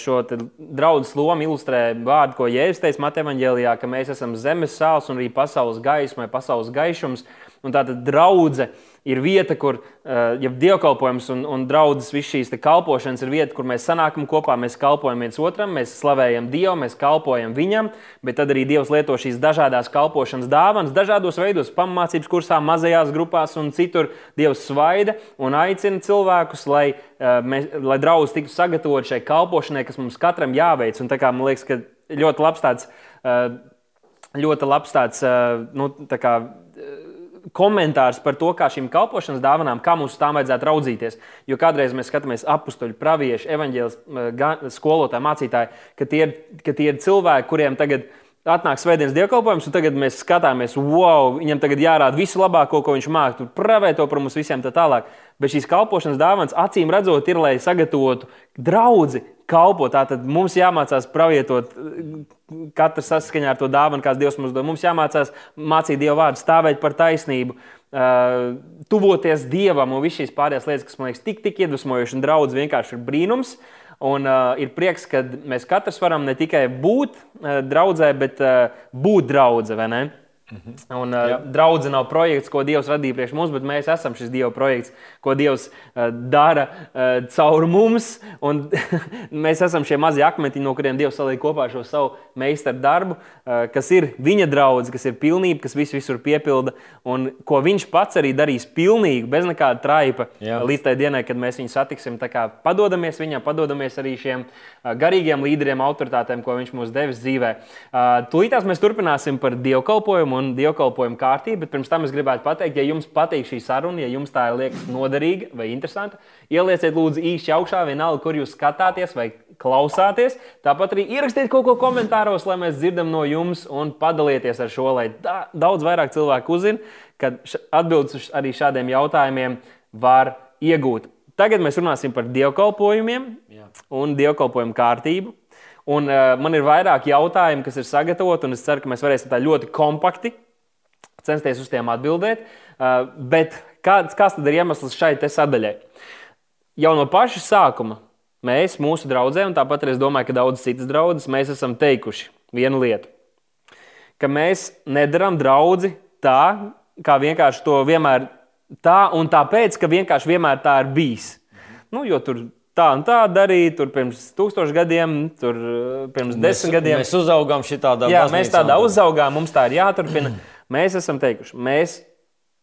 šo draudu lomu ilustrē vārdu, ko Jēzus teica Mateja Vāģelijā, ka mēs esam zemes sāls un arī pasaules gaisma pasaules gaišums. Un tātad draudzene ir vieta, kur uh, ja dievkalpojums un, un draudzes, visas šīs kalpošanas ir vieta, kur mēs sanākam kopā, mēs kalpojam viens otram, mēs slavējam Dievu, mēs kalpojam Viņam, bet tad arī Dievs lieto šīs dažādas kalpošanas dāvanas, dažādos veidos, pamācības kursā, mazajās grupās un citur. Dievs svaida un aicina cilvēkus, lai, uh, mēs, lai draugs tiktu sagatavot šai kalpošanai, kas mums katram jāveic. Un tā kā man liekas, ka ļoti labs tāds. Uh, ļoti labs tāds, nu, tā kā, komentārs par to, kā šīm kalpošanas dāvanām, kā mums tām vajadzētu raudzīties. Jo kādreiz mēs skatāmies apakstuļu, praviešu, evaņģēlis, skolotāju, mācītāju, ka tie, ir, ka tie ir cilvēki, kuriem tagad ir Atnāk svētdienas dievkalpojums, un tagad mēs skatāmies, wow, viņam tagad jārāda visu labāko, ko viņš māca, tur pravē to par mums visiem tā tālāk. Bet šīs kalpošanas dāvāns, acīm redzot, ir, lai sagatavotu draugu kalpot. Tātad mums jāmācās pravietot, katrs saskaņā ar to dāvanu, kāds Dievs mums dod. Mums jāmācās mācīt Dievu vārdu, stāvēt par taisnību, uh, tuvoties Dievam un visas šīs pārējās lietas, kas man liekas tik, tik iedvesmojoši un draudz vienkārši ir brīnums. Un, uh, ir prieks, ka mēs katrs varam ne tikai būt uh, draudzē, bet uh, būt draudzē. Mhm. Un, uh, Draudzene nav projekts, ko Dievs radīja priekš mums, bet mēs esam šis Dieva projekts, ko Dievs uh, dara uh, caur mums. mēs esam šie mazie akmeņi, no kuriem Dievs saliek kopā šo savu meistaru darbu, kas ir viņa draugs, kas ir pilnība, kas visu visur piepilda, un ko viņš pats arī darīs pilnīgi, bez nekāda traipa, Jā. līdz tai dienai, kad mēs viņu satiksim. Padodamies viņam, padodamies arī šiem uh, garīgiem līderiem, autoritātēm, ko viņš mums devis dzīvē. Uh, Tūlītās mēs turpināsim par dievkalpojumu un dievkalpojumu kārtību. Bet pirms tam es gribētu pateikt, ja jums patīk šī saruna, ja jums tā liekas noderīga vai interesanta, ielieciet lūdzu īsi augšā, vienalga, kur jūs skatāties vai klausāties. Tāpat arī ierakstiet kaut ko komentāros, lai mēs dzirdam no jums un padalieties ar šo, lai da daudz vairāk cilvēku uzzina, ka atbildes arī šādiem jautājumiem var iegūt. Tagad mēs runāsim par dievkalpojumiem Jā. un dievkalpojumu kārtību. Un, uh, man ir vairāk jautājumu, kas ir sagatavoti, un es ceru, ka mēs varēsim tā ļoti kompakti censties uz tiem atbildēt. Uh, bet kāds, kāds tad ir iemesls šai sadaļai? Jau no paša sākuma mēs, mūsu draugiem, un tāpat arī es domāju, ka daudzas citas draudzes, mēs esam teikuši vienu lietu. Ka mēs nedarām draugu tā, kā vienkārši to vienmēr tā, un tāpēc, ka vienkārši vienmēr tā ir bijis. Nu, jo tur tā un tā darīja. Tur pirms tūkstošiem gadiem, tur eh, pirms mēs, desmit gadiem. Mēs uzaugām šitādā veidā. Jā, mēs tādā uzaugām, mums tā ir jāturpina. Mēs esam teikuši, mēs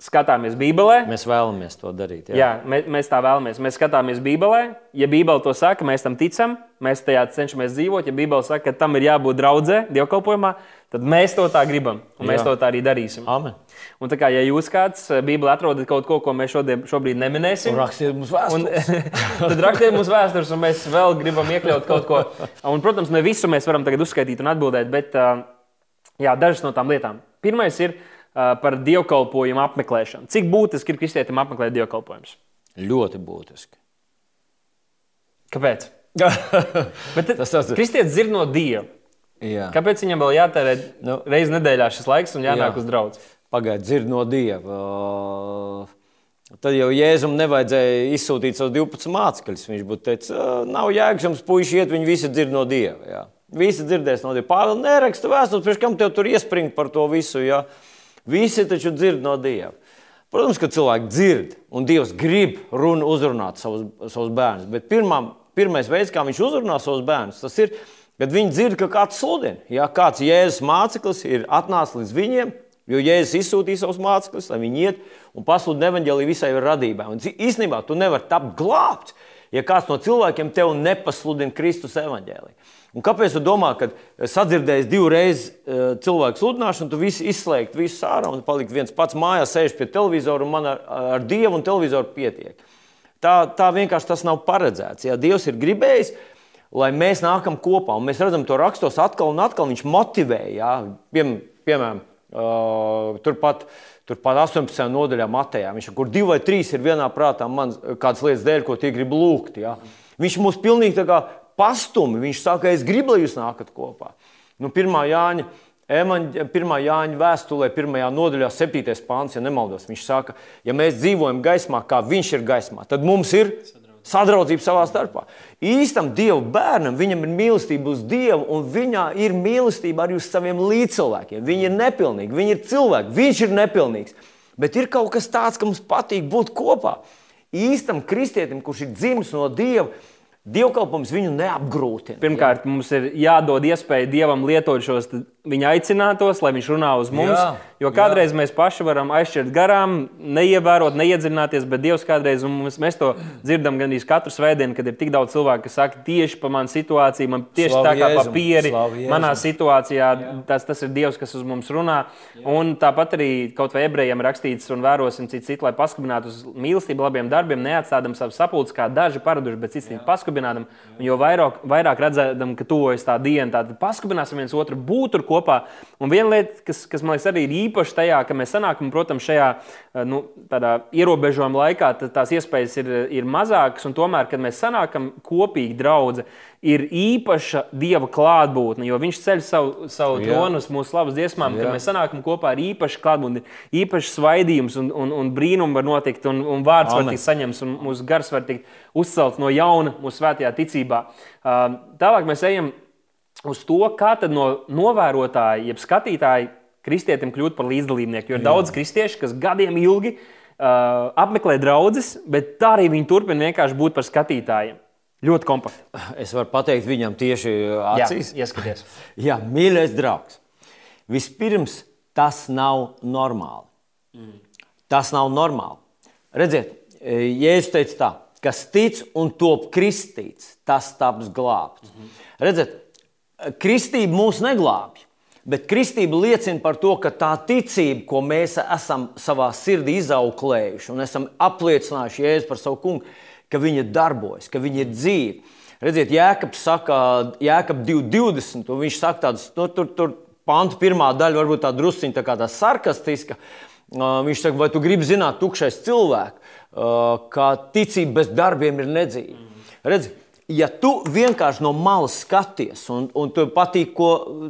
skatāmies Bībelē. Mēs vēlamies to darīt. Jā, jā mēs, mēs tā vēlamies. Mēs skatāmies Bībelē. Ja Bībele to saka, mēs tam ticam, mēs tajā cenšamies dzīvot. Ja Bībele saka, ka tam ir jābūt draudzē, dievkalpojumā, tad mēs to tā gribam. Un mēs jā. to tā arī darīsim. Amen. Un tā kā ja jūs kāds eh, Bībelē atrodat kaut ko, ko mēs šodien, šobrīd neminēsim, rakstiet mums vēstures. tad rakstiet mums vēstures, un mēs vēl gribam iekļaut kaut ko. Un, protams, ne visu mēs varam tagad uzskaitīt un atbildēt, bet eh, jā, dažas no tām lietām. Pirmais ir par dievkalpojumu apmeklēšanu. Cik būtiski ir kristietim apmeklēt dievkalpojumus? Ļoti būtiski. Kāpēc? Bet tas tas ir. Kristietis dzird no Dieva. Jā. Kāpēc viņam vēl jātērē nu, reizes nedēļā šis laiks un jānāk jā. uz draugu? Pagaidiet, dzird no Dieva. Tad jau Jēzum nevajadzēja izsūtīt savus 12 mācekļus. Viņš būtu teicis, nav jēgas jums, puiši, iet, viņi visi dzird no Dieva. Jā. Visi dzirdēs no Dieva. Pāvils neraksta vēstules, pirms kam tev tur iespringt par to visu. Jā. Visi taču dzird no Dieva. Protams, ka cilvēki dzird, un Dievs grib runu uzrunāt savus, savus bērnus. Bet pirmā, pirmais veids, kā viņš uzrunā savus bērnus, tas ir, kad viņi dzird, ka kāds sludina. Ja kāds Jēzus māceklis ir atnācis līdz viņiem, jo Jēzus izsūtīja savus mācekļus, lai viņi iet un pasludina evaņģēlīju visai radībai. Un īstenībā tu nevari tapt glābts, ja kāds no cilvēkiem tev nepasludina Kristus evaņģēlīju. Un kāpēc tu domā, ka sadzirdējis divreiz uh, cilvēku sludināšanu, tu visi izslēgt, visu ārā un palikt viens pats mājās, sēž pie televizora un man ar, ar Dievu un televizoru pietiek? Tā, tā vienkārši tas nav paredzēts. Ja Dievs ir gribējis, lai mēs nākam kopā, un mēs redzam to rakstos atkal un atkal, viņš motivē, ja? Piem, piemēram, uh, turpat. Turpat 18. nodaļā Matejā. Viņš kur divi vai trīs ir vienā prātā, man kādas lietas dēļ, ko tie grib lūgt. Ja? Viņš mūs pilnīgi pastumi. Viņš saka, es gribu, lai jūs nākat kopā. Nu, pirmā Jāņa. Pirmā Jāņa vēstulē, pirmajā nodaļā, 7. pāns, ja nemaldos, viņš saka, ja mēs dzīvojam gaismā, kā viņš ir gaismā, tad mums ir sadraudzība savā starpā. Īstam Dieva bērnam, viņam ir mīlestība uz Dievu, un viņā ir mīlestība arī uz saviem līdzcilvēkiem. Viņi ir nepilnīgi, viņi ir cilvēki, viņš ir nepilnīgs. Bet ir kaut kas tāds, ka mums patīk būt kopā. Īstam kristietim, kurš ir dzimis no Dieva, dievkalpojums viņu neapgrūtina. Pirmkārt, jā. mums ir jādod iespēja Dievam lietot šos viņa aicinātos, lai viņš runā uz mums. Jā, jo kādreiz jā. mēs paši varam aizšķirt garām, neievērot, neiedziļināties, bet Dievs kādreiz mums, mēs to dzirdam gandrīz katru svētdienu, kad ir tik daudz cilvēku, kas saka, tieši par manu situāciju, man tieši Slavu tā kā pa pieri, manā situācijā, tas, tas ir Dievs, kas uz mums runā. Jā. Un tāpat arī kaut vai ebrejiem rakstīts, un vērosim citu, citu lai paskubinātu uz mīlestību, labiem darbiem, neatstādam savu sapulci, kā daži paraduši, bet cits paskubinādam. Un jo vairāk, vairāk redzam, ka tuvojas tā diena, tad paskubināsim viens otru, būt tur kopā. Un viena lieta, kas, kas man liekas, arī ir īpaša tajā, ka mēs sanākam, protams, šajā eh, nu, ierobežojuma laikā, tās iespējas ir, ir mazākas. Un tomēr, kad mēs sanākam kopīgi draugi, ir īpaša dieva klātbūtne, jo viņš ceļ savu, savu tronu uz mūsu slavas dziesmām, kad mēs sanākam kopā ar īpašu klātbūtni, īpašs svaidījums un, un, un brīnums var notikt, un, un vārds Amen. var tikt saņemts, un mūsu gars var tikt uzcelts no jauna mūsu svētajā ticībā. Tālāk mēs ejam uz to, kā no novērotāja, jeb skatītāja, kristietim kļūt par līdzdalībnieku. Jo ir Jā. daudz kristiešu, kas gadiem ilgi uh, apmeklē draugus, bet tā arī viņi turpina vienkārši būt par skatītājiem. Ļoti kompakti. Es varu pateikt viņam tieši acīs. Jā, ieskaties. Jā, mīļais draugs. Vispirms tas nav normāli. Mm. Tas nav normāli. Redziet, Jēzus teica tā, kas tic un top kristīts, tas taps glābts. Mm -hmm. Redziet, kristība mūs neglābj. Bet kristība liecina par to, ka tā ticība, ko mēs esam savā sirdī izauklējuši un esam apliecinājuši Jēzu par savu kungu, ka viņa darbojas, ka viņa ir dzīva. Redziet, Jēkabs saka, Jēkab 2,20, un viņš saka tādas, nu, tur, tur pantu pirmā daļa varbūt tā drusciņa tā kā tā sarkastiska. Viņš saka, vai tu gribi zināt, tukšais cilvēks, ka ticība bez darbiem ir nedzīva. Redzi, ja tu vienkārši no malas skaties, un, un tu patīk, ko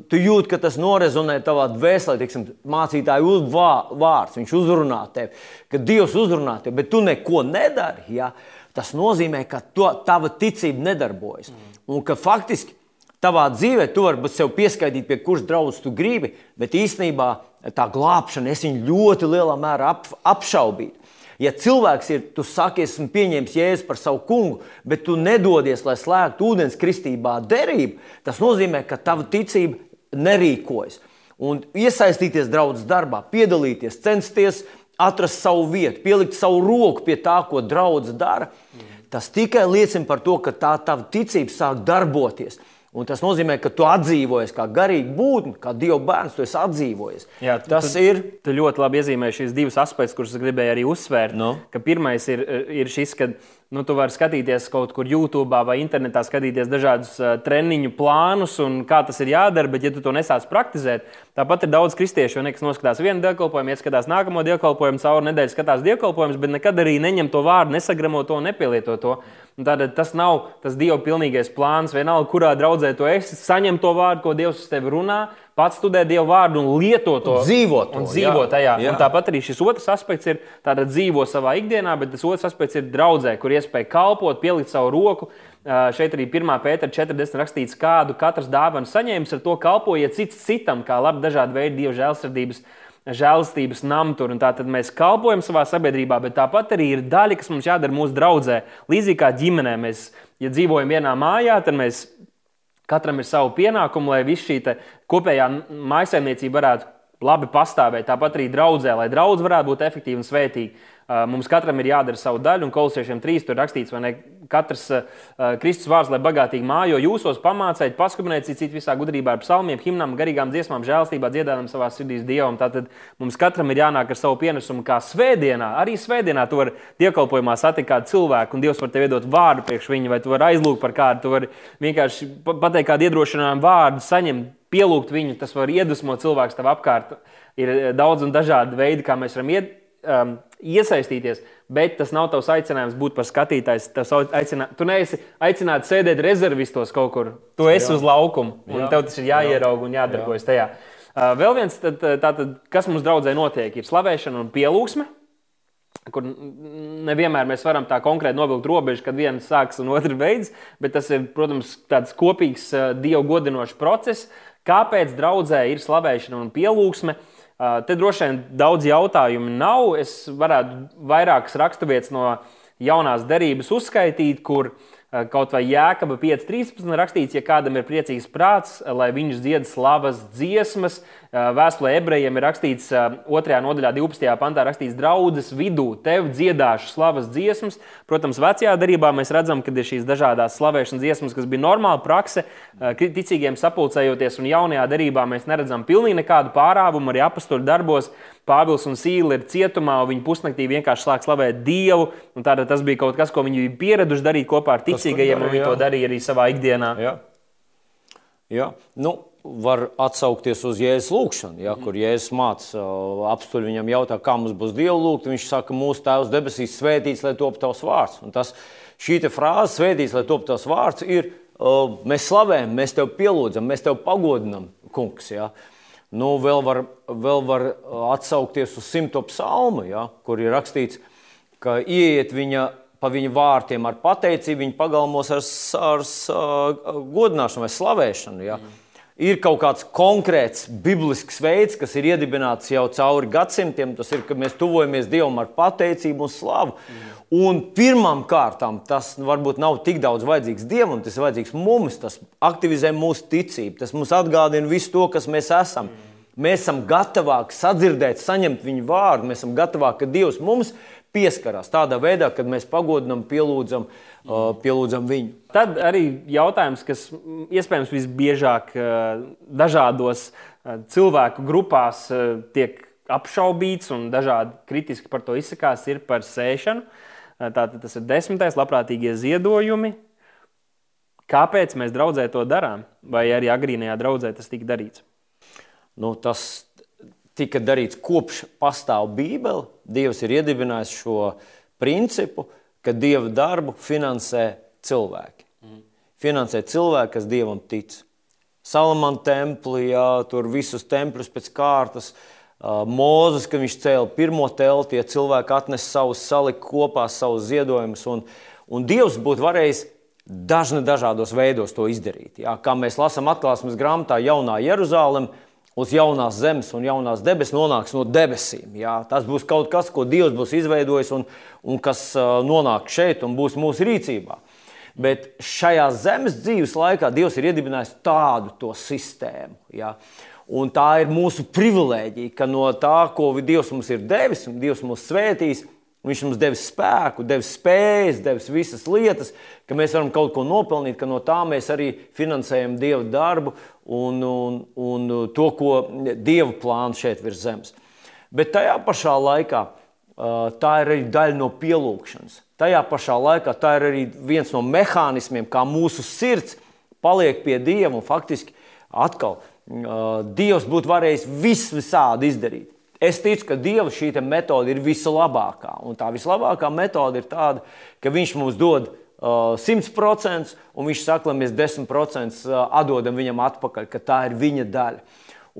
tu jūti, ka tas norezonē tavā dvēselē, teiksim, mācītāju vārds, viņš uzrunā tevi, ka Dievs uzrunā tevi, bet tu neko nedari, ja, tas nozīmē, ka to, tava ticība nedarbojas. Mm. Un ka faktiski tavā dzīvē tu vari sev pieskaitīt, pie kuras draudzes tu gribi, bet īstenībā tā glābšana es viņu ļoti lielā mērā ap, apšaubītu. Ja cilvēks ir, tu saki, esmu pieņēmis jēzu par savu kungu, bet tu nedodies, lai slēgtu ūdens kristībā derību, tas nozīmē, ka tava ticība nerīkojas. Un iesaistīties draudzes darbā, piedalīties, censties atrast savu vietu, pielikt savu roku pie tā, ko draudzene dara, tas tikai liecina par to, ka tā tava ticība sāk darboties. Un tas nozīmē, ka tu atdzīvojies kā garīga būtne, kā Dieva bērns, tu esi atdzīvojies. Jā, tu, tas tu, ir. Tu ļoti labi iezīmēji šīs divas aspektus, kurus gribēju arī uzsvērt. No. Ka pirmais ir, ir šis, ka nu, tu vari skatīties kaut kur YouTube vai internetā, skatīties dažādus uh, treniņu plānus un kā tas ir jādara, bet ja tu to nesāc praktizēt, tāpat ir daudz kristiešu, kas noskatās vienu dievkalpojumu, ieskatās nākamo dievkalpojumu, caur nedēļu skatās dievkalpojumus, bet nekad arī neņem to vārdu, nesagramo to, nepielieto to. Tātad tas nav tas Dieva pilnīgais plāns. Vienalga, kurā draudzē tu esi, saņem to vārdu, ko Dievs uz tevi runā, pats studē Dieva vārdu un lieto to. Dzīvo. Un dzīvo jā, tajā. Jā. Un tāpat arī šis otrs aspekts ir tātad dzīvo savā ikdienā, bet tas otrs aspekts ir draudzē, kur iespēja kalpot, pielikt savu roku. Šeit arī 1. pētera 40 rakstīts, kādu katrs dāvanu saņēmis, ar to kalpojiet cits citam, kā labi dažādi veidi Dieva žēlsirdības žēlstības namtur. Tātad mēs kalpojam savā sabiedrībā, bet tāpat arī ir daļa, kas mums jādara mūsu draudzē. Līdzīgi kā ģimenē, mēs, ja dzīvojam vienā mājā, tad mēs katram ir savu pienākumu, lai viss šī kopējā maisaimniecība varētu labi pastāvēt. Tāpat arī draudzē, lai draudz varētu būt efektīva un svētīga. Mums katram ir jādara savu daļu, un kolosiešiem trīs tur rakstīts, vai ne? Katrs uh, Kristus vārds, lai bagātīgi mājo, jūsos pamācēt, paskubinēt citu visā gudrībā ar psalmiem, himnām, garīgām dziesmām, žēlstībā, dziedājumam savā sirdīs Dievam. Tātad mums katram ir jānāk ar savu pienesumu, kā svētdienā. Arī svētdienā tu vari dievkalpojumā satikt kādu cilvēku, un Dievs var tev iedot vārdu priekš viņa, vai tu vari aizlūgt par kādu, tu vari vienkārši pateikt kādu iedrošinājumu vārdu, saņemt, pielūgt viņu. Tas var iedvesmot cilvēku tev apkārt. Ir daudz un dažādi veidi, kā mēs varam iedvesmot um, iesaistīties, bet tas nav tavs aicinājums būt par skatītājs. Aicinā, tu neesi aicināts sēdēt rezervistos kaut kur. Tu esi Jā. uz laukuma, un Jā. tev tas ir jāierauga un jādarbojas Jā. tajā. Uh, vēl viens, tad, tātad, kas mums draudzē notiek, ir slavēšana un pielūgsme. Kur nevienmēr mēs varam tā konkrēti novilkt robežu, kad viens sāks un otrs beidzas, bet tas ir, protams, tāds kopīgs uh, dievu godinošs process. Kāpēc draudzē ir slavēšana un pielūgsme? Uh, Te droši vien daudz jautājumu nav. Es varētu vairākas raksturvietas no jaunās derības uzskaitīt, kur kaut vai Jēkaba 5.13 rakstīts, ja kādam ir priecīgs prāts, lai viņš dzied slavas dziesmas, Vēstulē ebrejiem ir rakstīts 2. nodaļā, 12. pantā, rakstīts, draudzes vidū tev dziedāšu slavas dziesmas. Protams, vecajā darbā mēs redzam, ka ir šīs dažādas slavēšanas dziesmas, kas bija normāla prakse, ticīgiem sapulcējoties, un jaunajā darbā mēs neredzam pilnīgi nekādu pārāvumu arī apakstuļu darbos. Pāvils un Sīla ir cietumā, un viņi pusnaktī vienkārši sāk slavēt Dievu. Tātad tas bija kaut kas, ko viņi bija pieraduši darīt kopā ar ticīgajiem, un viņi to darīja arī savā ikdienā. Jā. Jā. Nu, var atsaukties uz Jēzus lūgšanu, ja, kur Jēzus māca apstuļu, viņam jautā, kā mums būs Dieva lūgt. Viņš saka, mūsu Tēvs debesīs svētīts, lai top tavs vārds. Un tas, šī frāze, svētīts, lai top tavs vārds, ir mēs slavējam, mēs tev pielūdzam, mēs tev pagodinam, kungs. Ja. Nu, vēl, var, vēl var atsaukties uz simto psalmu, ja, kur ir rakstīts, ka ieiet viņa pa viņa vārtiem ar pateicību, viņa pagalmos ar, ar, ar godināšanu vai slavēšanu. Ja. Mm ir kaut kāds konkrēts biblisks veids, kas ir iedibināts jau cauri gadsimtiem. Tas ir, ka mēs tuvojamies Dievam ar pateicību un slavu. Mm. Un pirmām kārtām tas varbūt nav tik daudz vajadzīgs Dievam, tas ir vajadzīgs mums. Tas aktivizē mūsu ticību, tas mums atgādina visu to, kas mēs esam. Mm. Mēs esam gatavāki sadzirdēt, saņemt viņu vārdu, mēs esam gatavāki, ka Dievs mums pieskarās tādā veidā, kad mēs pagodinām, pielūdzam, uh, pielūdzam viņu. Tad arī jautājums, kas iespējams visbiežāk uh, dažādos uh, cilvēku grupās tiek apšaubīts un dažādi kritiski par to izsakās, ir par sēšanu. Tātad tas ir desmitais, labprātīgie ziedojumi. Kāpēc mēs draudzē to darām? Vai arī agrīnajā draudzē tas tika darīts? Nu, tas tika darīts kopš pastāv Bībele. Dievs ir iedibinājis šo principu, ka Dieva darbu finansē cilvēki. Mm. Finansē cilvēki, kas Dievam tic. Salamana templī, jā, tur visus templus pēc kārtas. Mūzis, kad viņš cēla pirmo telti, ja cilvēki atnesa savus, salika kopā savus ziedojumus. Un, un Dievs būtu varējis dažni dažādos veidos to izdarīt. Jā, kā mēs lasām atklāsmes grāmatā, jaunā Jeruzaleme uz jaunās zemes un jaunās debesis nonāks no debesīm. Jā. Tas būs kaut kas, ko Dievs būs izveidojis un, un kas nonāk šeit un būs mūsu rīcībā. Bet šajā zemes dzīves laikā Dievs ir iedibinājis tādu sistēmu. Jā. Un tā ir mūsu privilēģija, ka no tā, ko Dievs mums ir devis un Dievs mūs svētīs, Viņš mums devis spēku, devis spējas, devis visas lietas, ka mēs varam kaut ko nopelnīt, ka no tā mēs arī finansējam Dieva darbu un, un, un to, ko Dieva plāns šeit virs zemes. Bet tajā pašā laikā tā ir arī daļa no pielūgšanas. Tajā pašā laikā tā ir arī viens no mehānismiem, kā mūsu sirds paliek pie Dieva un faktiski atkal Dievs būtu varējis visu visādi izdarīt. Es ticu, ka Dieva šī metode ir vislabākā. Un tā vislabākā metode ir tāda, ka Viņš mums dod 100%, un Viņš saka, lai mēs 10% uh, atdodam viņam atpakaļ, ka tā ir viņa daļa.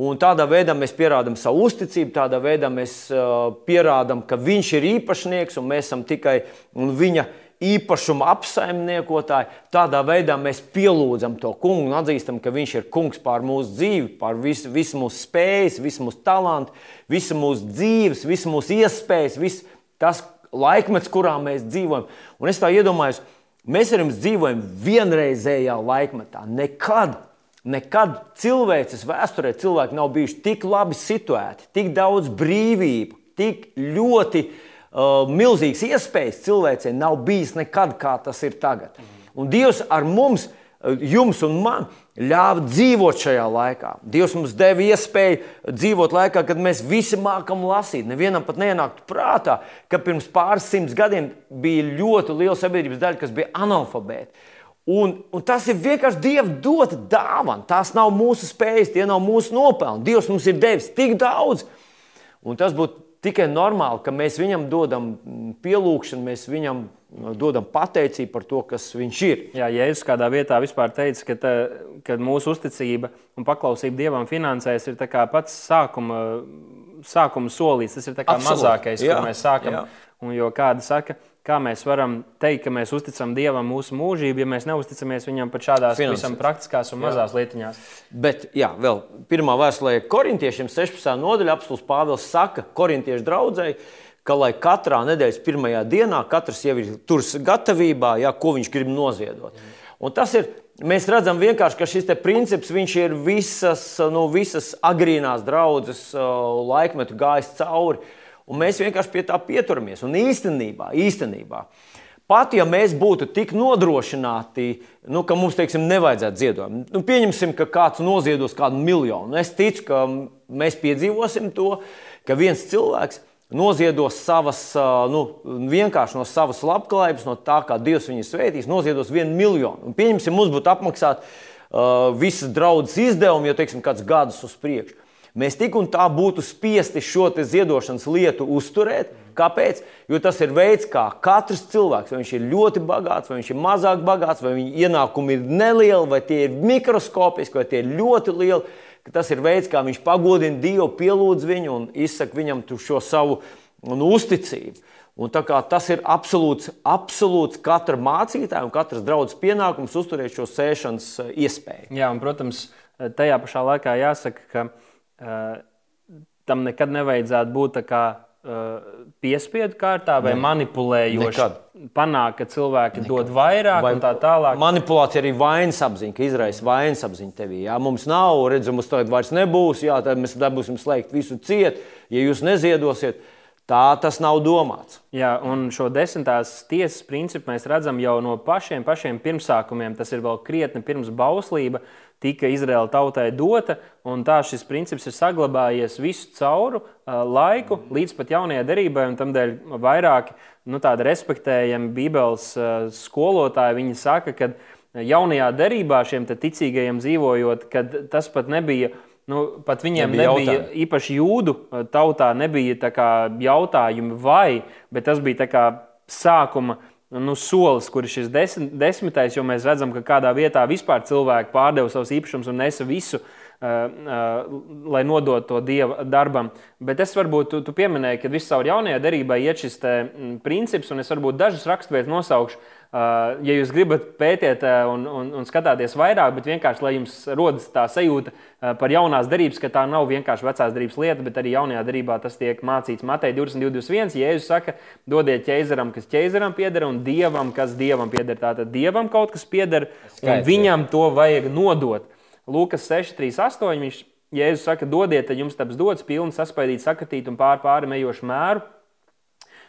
Un tādā veidā mēs pierādām savu uzticību, tādā veidā mēs uh, pierādām, ka viņš ir īpašnieks un mēs esam tikai viņa īpašuma apsaimniekotāji. Tādā veidā mēs pielūdzam to kungu un atzīstam, ka viņš ir kungs pār mūsu dzīvi, pār visu, visu mūsu spējas, visu mūsu talantu, visu mūsu dzīves, visu mūsu iespējas, visu tas laikmets, kurā mēs dzīvojam. Un es tā iedomājos, mēs ar jums dzīvojam vienreizējā laikmetā. Nekad, nekad cilvēces vēsturē cilvēki nav bijuši tik labi situēti, tik daudz brīvību, tik ļoti uh, milzīgas iespējas cilvēcei nav bijis nekad, kā tas ir tagad. Un Dievs ar mums, uh, jums un man, ļāva dzīvot šajā laikā. Dievs mums deva iespēju dzīvot laikā, kad mēs visi mākam lasīt. Nevienam pat neienāktu prātā, ka pirms pāris simts gadiem bija ļoti liela sabiedrības daļa, kas bija analfabēti. Un, un tas ir vienkārši Dieva dota dāvana. Tās nav mūsu spējas, tie nav mūsu nopelni. Dievs mums ir devis tik daudz. Un tas būtu tikai normāli, ka mēs viņam dodam pielūgšanu, mēs viņam dodam pateicību par to, kas viņš ir. Jā, Jēzus kādā vietā vispār teica, ka, tā, ka mūsu uzticība un paklausība Dievam finansēs ir pats sākuma, sākuma solīts. Tas ir mazākais, ko mēs sākam. Jā. Un, jo kāda saka, kā mēs varam teikt, ka mēs uzticam Dievam mūsu mūžību, ja mēs neusticamies viņam pat šādās Finansēt. visam praktiskās un mazās jā. lietiņās. Bet, jā, vēl pirmā vēstulē korintiešiem 16. nodaļa apstults Pāvils saka korintiešu draudzēji, ka lai katrā nedēļas pirmajā dienā katrs jau ir tur gatavībā, jā, ko viņš grib noziedot. Un tas ir, mēs redzam ka šis princips ir visas, nu, visas agrīnās draudzes laikmetu gājis cauri. Mēs vienkārši pie tā pieturamies. Un īstenībā, īstenībā pat ja mēs būtu tik nodrošināti, nu, ka mums teiksim, nevajadzētu ziedojumu, nu, pieņemsim, ka kāds noziedos kādu miljonu. Es ticu, ka mēs piedzīvosim to, ka viens cilvēks noziedos savas, nu, vienkārši no savas labklājības, no tā, kā Dievs viņu svētīs, noziedos vienu miljonu. Un pieņemsim, mums būtu apmaksāt uh, visas draudzes izdevumi, jau teiksim, kāds gadus uz priekšu. Mēs tik un tā būtu spiesti šo ziedošanas lietu uzturēt. Kāpēc? Jo tas ir veids, kā katrs cilvēks, vai viņš ir ļoti bagāts, vai viņš ir mazāk bagāts, vai viņa ienākumi ir nelieli, vai tie ir mikroskopiski, vai tie ir ļoti lieli ka tas ir veids, kā viņš pagodina Dievu, pielūdz viņu un izsaka viņam šo savu nu, uzticību. Un tas ir absolūts, absolūts katra mācītāja un katras draudzes pienākums uzturēt šo sēšanas eh, iespēju. Jā, un, protams, tajā pašā laikā jāsaka, ka uh, tam nekad nevajadzētu būt tā kā uh, piespiedu kārtā vai ne. manipulējoši. Panāk, ka cilvēki Nekad. dod vairāk vai, un tā tālāk. Manipulācija arī vainas apziņa, ka izraisa vainas apziņu tevī. Jā, mums nav, redzam, mums tagad vairs nebūs, jā, tad mēs dabūsim slēgt visu ciet, ja jūs neziedosiet. Tā tas nav domāts. Jā, un šo desmitās tiesas principu mēs redzam jau no pašiem, pašiem pirmsākumiem. Tas ir vēl krietni pirms bauslība tika Izraēla tautai dota, un tā šis princips ir saglabājies visu cauru laiku, līdz pat jaunajai derībai, un tādēļ vairāki nu, respektējami Bībeles skolotāji viņi saka, ka jaunajā derībā šiem ticīgajiem dzīvojot, kad tas pat nebija. Nu, pat viņiem nebija, nebija jautājumi. īpaši jūdu tautā, nebija jautājumi vai, bet tas bija sākuma nu, solis, kur ir šis desmit, desmitais, jo mēs redzam, ka kādā vietā vispār cilvēki pārdeva savus īpašumus un nesa visu, uh, uh, lai nodotu to dieva darbam. Bet es varbūt, tu, tu pieminēji, ka caur jaunajā derībā iet šis te, m, princips, un es varbūt dažas raksturvietas nosaukšu ja jūs gribat pētīt uh, un, un, un skatīties vairāk, bet vienkārši lai jums rodas tā sajūta uh, par jaunās darbības, ka tā nav vienkārši vecās darbības lieta, bet arī jaunajā darbā tas tiek mācīts Matei 22.21. Jēzus saka, dodiet ķēzaram, kas ķēzaram pieder, un dievam, kas dievam pieder. Tātad dievam kaut kas pieder, un viņam to vajag nodot. Lūkas 6.3.8. Viņš Jēzus saka, dodiet, tad jums taps dots pilns, saspaidīt, sakatīt un pār pāri mejošu mēru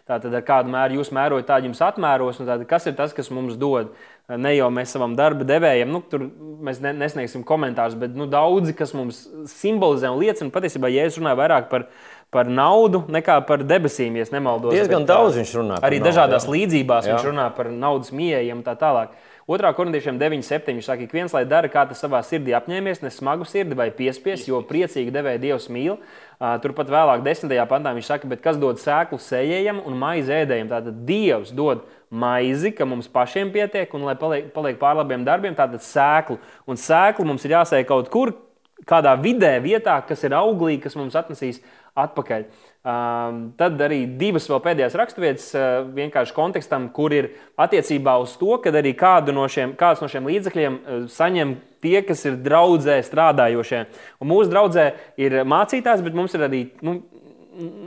Tātad, ar kādu mēru jūs mērojat, tā jums atmēros. Tātad, kas ir tas, kas mums dod? Ne jau mēs savam darba devējam, nu, tur mēs ne, nesniegsim komentārus, bet nu, daudzi, kas mums simbolizē un liecina, patiesībā, ja es runāju vairāk par, par naudu nekā par debesīm, ja nemaldos. Diezgan daudz viņš runā. Arī naudu, dažādās jā. līdzībās jā. viņš runā par naudas mījējiem un tā tālāk. Otrā korintiešiem 9,7. Viņš saka, ka viens lai dara, kā tas savā sirdī apņēmies, ne smagu sirdi vai piespies, jo priecīgi devēja Dievs mīl. Turpat vēlāk, desmitajā pantā viņš saka, kas dod sēklu sējējam un maizi ēdējam? Tātad Dievs dod maizi, ka mums pašiem pietiek, un lai paliek, paliek pār labiem darbiem, tātad sēklu. Un sēklu mums ir jāsēj kaut kur, kādā vidē, vietā, kas ir auglīga, kas mums atnesīs atpakaļ. Um, tad arī divas vēl pēdējās raksturvietas, uh, vienkārši kontekstam, kur ir attiecībā uz to, ka arī kādu no šiem, kāds no šiem līdzekļiem uh, saņem tie, kas ir draudzē strādājošie. Un mūsu draudzē ir mācītājs, bet mums ir arī nu,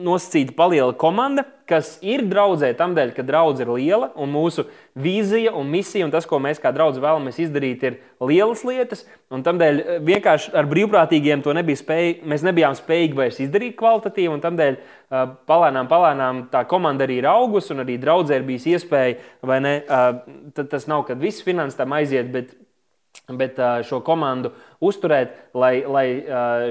nosacīta paliela komanda, kas ir draudzē tam dēļ, ka draudze ir liela un mūsu vīzija un misija un tas, ko mēs kā draugi vēlamies izdarīt, ir lielas lietas. Un tādēļ eh, vienkārši ar brīvprātīgiem to nebija spēj, mēs nebijām spējīgi vairs izdarīt kvalitatīvi. Un tādēļ uh, palēnām, palēnām tā komanda arī ir augusi un arī draudzē ir bijis iespēja, vai ne? Uh, tas nav, kad viss finanses tam aiziet, bet Bet šo komandu uzturēt, lai, lai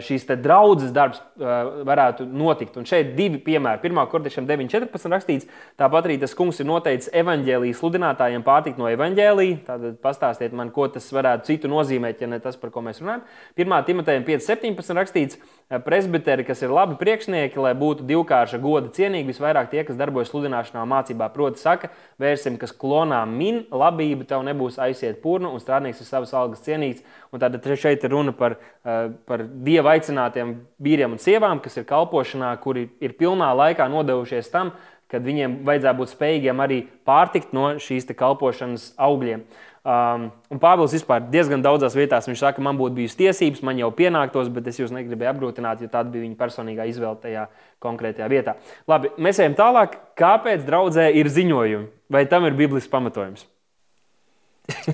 šīs draudzes darbs varētu notikt. Un šeit divi piemēri. Pirmā kortešam 9.14 rakstīts, tāpat arī tas kungs ir noteicis evaņģēlijas sludinātājiem pārtikt no evaņģēlija. Tātad pastāstiet man, ko tas varētu citu nozīmēt, ja ne tas, par ko mēs runājam. Pirmā Timotejam 5.17 rakstīts, presbiteri, kas ir labi priekšnieki, lai būtu divkārša goda cienīgi, visvairāk tie, kas darbojas sludināšanā mācībā. Proti, saka, vērsim, kas klonā min, labība tev nebūs aiziet purnu, un strādnieks ir savas algas cienīts. Un tad šeit ir runa par, eh, par dieva aicinātiem vīriem un sievām, kas ir kalpošanā, kuri ir pilnā laikā nodevušies tam, kad viņiem vajadzētu būt spējīgiem arī pārtikt no šīs kalpošanas augļiem. Um, un Pāvils vispār diezgan daudzās vietās viņš saka, man būtu bijusi tiesības, man jau pienāktos, bet es jūs negribēju apgrūtināt, jo tāda bija viņa personīgā izvēle tajā konkrētajā vietā. Labi, mēs ejam tālāk. Kāpēc draudzē ir ziņojumi? Vai tam ir biblisks pamatojums?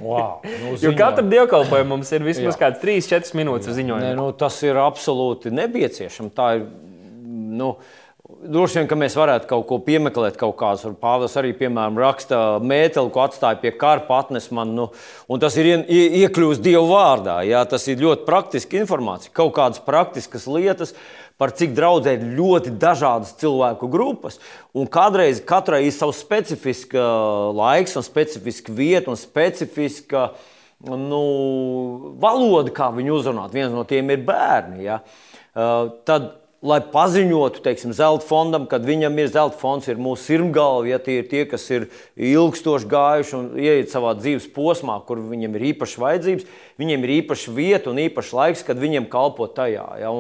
Wow, nu, jo katru dievkalpojumu mums ir vismaz kāds 3-4 minūtes ziņojums. Nu, tas ir absolūti nepieciešams. Tā ir. Nu, Droši vien, ka mēs varētu kaut ko piemeklēt, kaut kādas. Pāvils arī, piemēram, raksta mēteli, ko atstāja pie karpa, atnes man. Nu, un tas ir ie, iekļūst Dieva vārdā. Jā, tas ir ļoti praktiski informācija. Kaut kādas praktiskas lietas, par cik draudzē ir ļoti dažādas cilvēku grupas. Un kādreiz katrai ir savs specifisks laiks, un specifiska vieta un specifiska nu, valoda, kā viņu uzrunāt. Viens no tiem ir bērni. Ja? Tad lai paziņotu teiksim, zelta fondam, kad viņam ir zelta fonds, ir mūsu sirmgalva, ja tie ir tie, kas ir ilgstoši gājuši un ieiet savā dzīves posmā, kur viņiem ir īpašas vajadzības, viņiem ir īpaša vieta un īpašs laiks, kad viņiem kalpo tajā. Ja?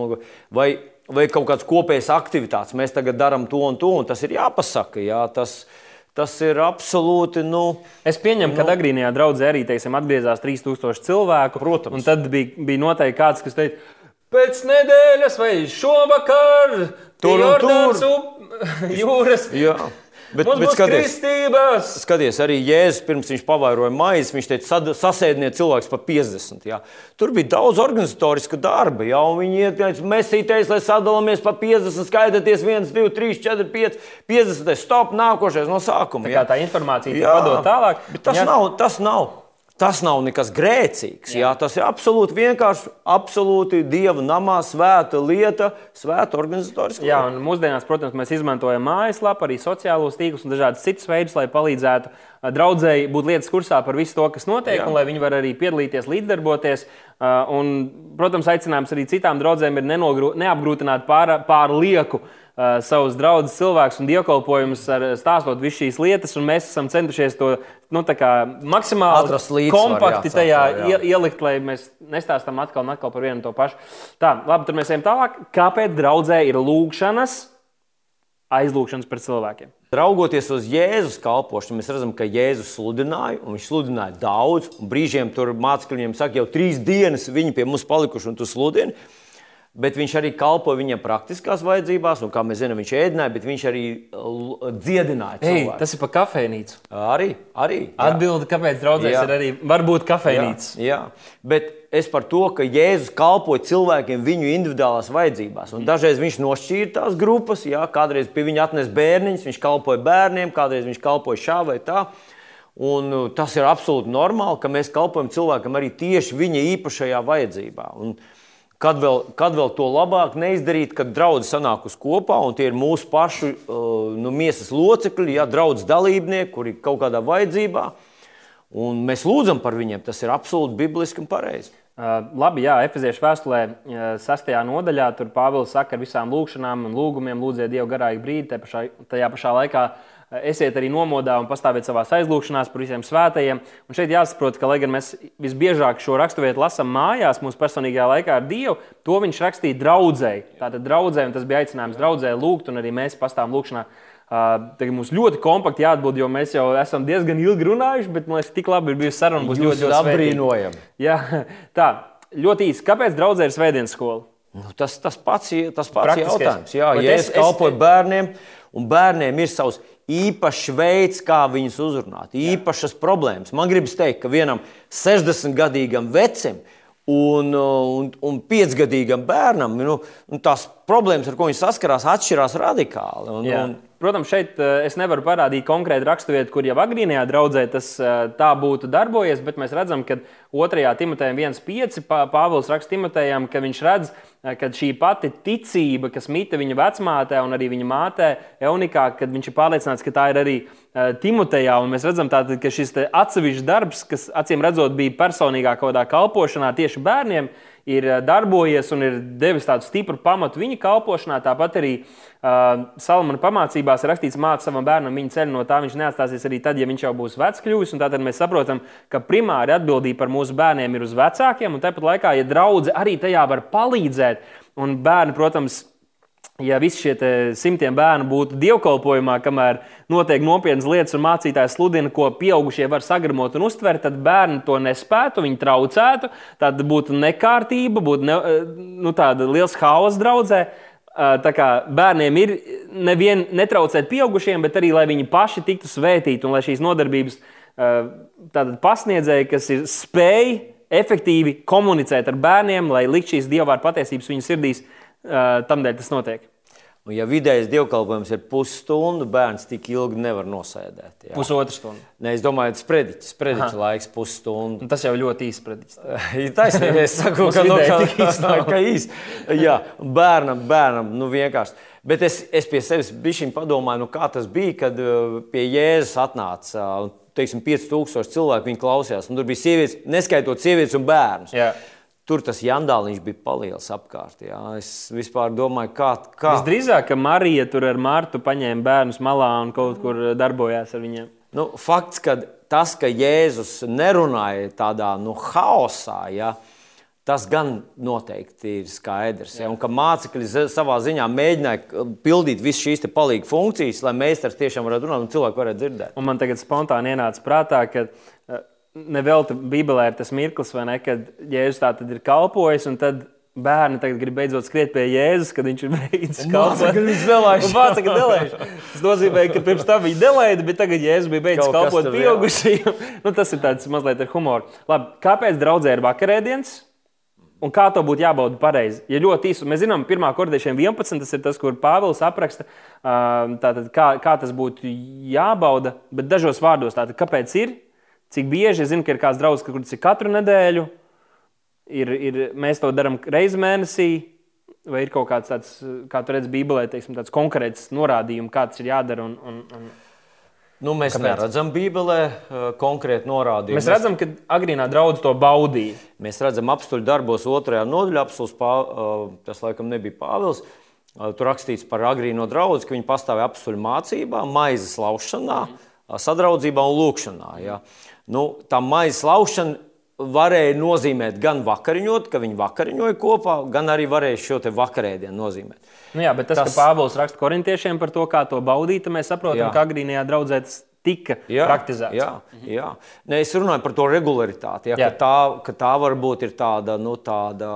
Vai, vai kaut kādas kopējas aktivitātes, mēs tagad darām to un to, un tas ir jāpasaka. Ja? Tas, Tas ir absolūti. Nu, es pieņemu, nu, ka agrīnijā draudzē arī teiksim, atgriezās 3000 cilvēku. Protams. Un tad bija, bija noteikti kāds, kas teica, pēc nedēļas vai šovakar tur un tur jūras. Jā. Bet, Mums bet skaties, kristības. skaties, arī Jēzus pirms viņš pavairoja maizi, viņš teica, sasēdiniet cilvēks pa 50. Jā. Tur bija daudz organizatoriska darba, jā, un viņi ieteica, mesīties, lai sadalāmies pa 50, skaitieties 1, 2, 3, 4, 5, 50, stop, nākošais no sākuma. Tā kā tā informācija padod tālāk. Bet tas jā. nav, tas nav. Tas nav nekas grēcīgs. Jā. Jā, tas ir absolūti vienkārši, absolūti dieva namā svēta lieta, svēta organizatoriska. Jā, un mūsdienās, protams, mēs izmantojam mājaslapu, arī sociālos tīklus un dažādas citas veidus, lai palīdzētu draudzēji būt lietas kursā par visu to, kas notiek, Jā. un lai viņi var arī piedalīties, līdzdarboties. Un, protams, aicinājums arī citām draudzēm ir neapgrūtināt pār, pār savus draugus, cilvēkus un dievkalpojumus, stāstot visas šīs lietas. Mēs esam centušies to nu, maksimāli kompakti tajā jā. ielikt, lai mēs nestāstām atkal un atkal par vienu to pašu. Tā, labi, tad mēs ejam tālāk. Kāpēc draudzē ir lūkšanas, aizlūgšanas par cilvēkiem? Raugoties uz Jēzus kalpošanu, mēs redzam, ka Jēzus sludināja, un viņš sludināja daudz. Brīžiem tur mācekļiem saka, jau trīs dienas viņi pie mums palikuši un tu sludini bet viņš arī kalpoja viņiem praktiskās vajadzībās, un kā mēs zinām, viņš ēdināja, bet viņš arī dziedināja. Ei, tas ir par kafejnīcu. Arī, arī atbildi, kāpēc draudzēs jā. ir arī varbūt kafejnīca. Jā, jā, bet es par to, ka Jēzus kalpoja cilvēkiem viņu individuālās vajadzībās. Un dažreiz viņš nošķīra tās grupas, jā, kādreiz pie viņa atnesa bērniņus, viņš kalpoja bērniem, kādreiz viņš kalpoja šā vai tā. Un tas ir absolūti normāli, ka mēs kalpojam cilvēkam arī tieši viņa īpašajā vajadzībā. Un, uh, Kad vēl, kad vēl to labāk neizdarīt, kad draugi sanākus kopā un tie ir mūsu pašu uh, nu, miesas locekļi, ja draugs dalībnieki, kuri ir kaut kādā vajadzībā. Un mēs lūdzam par viņiem. Tas ir absolūti bibliski un pareizi. Uh, labi, jā, Efeziešu vēstulē, uh, 6. nodaļā, tur Pāvils saka, ar visām lūgšanām un lūgumiem lūdziet Dievu garāku brīdi, tajā pašā, tajā pašā laikā esiet arī nomodā un pastāviet savā aizlūgšanās par visiem svētajiem. Un šeit jāsaprot, ka, lai gan mēs visbiežāk šo raksturvietu lasām mājās, mūsu personīgajā laikā ar Dievu, to viņš rakstīja draudzēji. Tātad draudzēji, un tas bija aicinājums draudzēji lūgt, un arī mēs pastāvam lūgšanā. Tagad mums ļoti kompakti jāatbild, jo mēs jau esam diezgan ilgi runājuši, bet man liekas, tik labi ir bijusi saruna. Būs ļoti, ļoti apbrīnojami. Jā, tā, ļoti īsi. Kāpēc draudzē ir svētdienas skola? Nu, tas, tas pats, tas pats jautājums. Jā, ja es, es kalpoju bērniem, un bērniem ir savs īpašs veids, kā viņus uzrunāt, īpašas problēmas. Man gribas teikt, ka vienam 60-gadīgam vecim un, un, un 5-gadīgam bērnam nu, tās problēmas, ar ko viņi saskarās, atšķirās radikāli. Un, un, Protams, šeit eh, es nevaru parādīt konkrētu raksturvietu, kur jau agrīnajā draudzē tas eh, tā būtu darbojies, bet mēs redzam, ka 2. Timotejam 1,5 Pāvils raksta Timotejam, ka viņš redz, eh, ka šī pati ticība, kas mita viņa vecmātē un arī viņa mātē, Eunikā, kad viņš ir pārliecināts, ka tā ir arī Timotejā. Mēs redzam, tātad, ka šis atsevišķs darbs, kas acīm redzot bija personīgā kaut kādā kalpošanā tieši bērniem, ir darbojies un ir devis tādu stipru pamatu viņa kalpošanā. Tāpat arī uh, Salamana pamācībās ir rakstīts, mācīt savam bērnam viņa ceļu, no tā viņš neatstāsies arī tad, ja viņš jau būs vecs kļuvis. Tātad mēs saprotam, ka primāri atbildība par mūsu bērniem ir uz vecākiem, un tāpat laikā, ja draudzene arī tajā var palīdzēt, un bērni, protams, ja visi šie simtiem bērnu būtu dievkalpojumā, kamēr notiek nopietnas lietas un mācītājs sludina, ko pieaugušie var sagramot un uztvert, tad bērni to nespētu, viņi traucētu. Tad būtu nekārtība, būtu ne, nu, tāda liels haoss draudzē. Tā kā bērniem ir nevien netraucēt pieaugušiem, bet arī lai viņi paši tiktu svētīti un lai šīs nodarbības pasniedzēji, kas ir spēj efektīvi komunicēt ar bērniem, lai likt šīs dievvvārdu patiesības viņu sirdīs, tamdēļ tas notiek. Un, ja vidējais dievkalpojums ir pusstundu, bērns tik ilgi nevar nosēdēt. Jā. Pusotru stundu. Nē, es domāju, tas sprediķis, sprediķis laiks pusstundu. Un tas jau ļoti īsts sprediķis. Taisnība, es saku, ka, nu, ka, ka īs. Jā, bērnam, bērnam, nu vienkārši. Bet es, es pie sevis bišķiņ padomāju, nu kā tas bija, kad pie Jēzus atnāca, teiksim, 5000 cilvēku viņi klausījās, tur bija sievietes, neskaitot sievietes un bērnus. Jā. Tur tas jandāliņš bija paliels apkārt. Jā. Es vispār domāju, kā. kā... Visdrīzāk, ka Marija tur ar Martu paņēma bērnus malā un kaut kur darbojās ar viņiem. Nu, fakts, ka tas, ka Jēzus nerunāja tādā nu, haosā, ja, tas gan noteikti ir skaidrs. Ja, un ka mācekļi savā ziņā mēģināja pildīt visas šīs palīga funkcijas, lai meistars tiešām varētu runāt un cilvēki varētu dzirdēt. Un man tagad spontāni ienāca prātā, ka nevelti Bībelē ir tas mirklis, ne, kad Jēzus tā tad ir kalpojis. Bērni tagad grib beidzot skriet pie Jēzus, kad viņš ir beidzis kalpot. Tas nozīmē, ka pirms tam bija delēta, bet tagad Jēzus bija beidzis Kaut kalpot pieaugušajiem. nu, tas ir tāds mazliet ar humoru. Labi, kāpēc draudzē ir vakarēdienas? Un kā to būtu jābauda pareizi? Ja ļoti īsi, mēs zinām, pirmā kordešiena 11, tas ir tas, kur Pāvils apraksta, tātad, kā, kā tas būtu jābauda, bet dažos vārdos tātad, kāpēc ir Cik bieži es zinu, ka ir kāds draugs, kur tas ir katru nedēļu, ir, ir, mēs to darām reizi mēnesī, vai ir kaut kāds tāds, kā tu redz, Bībelē, teiksim, tāds konkrēts norādījums, kā tas ir jādara. Un, un, un... Nu, mēs Kāpēc? neredzam Bībelē uh, konkrēti norādījumu. Mēs redzam, ka agrīnā draudzene to baudīja. Mēs redzam, apstuļu darbos otrajā nodaļā, apstuļs, uh, tas laikam nebija Pāvils. Uh, tur rakstīts par agrīno draugu, ka viņi pastāvēja apstuļu mācībā, maizes laušanā, mm. sadraudzībā un lūkšanā. Ja. Mm nu, tā maizes laušana varēja nozīmēt gan vakariņot, ka viņi vakariņoja kopā, gan arī varēja šo vakarēdienu nozīmēt. Nu jā, bet tas, tas... ka Pāvils raksta korintiešiem par to, kā to baudīt, mēs saprotam, jā. ka agrīnajā draudzē tas tika jā, praktizēts. Jā, jā. Ne, es runāju par to regularitāti, ja, ka, tā, ka tā varbūt ir tāda, nu, tāda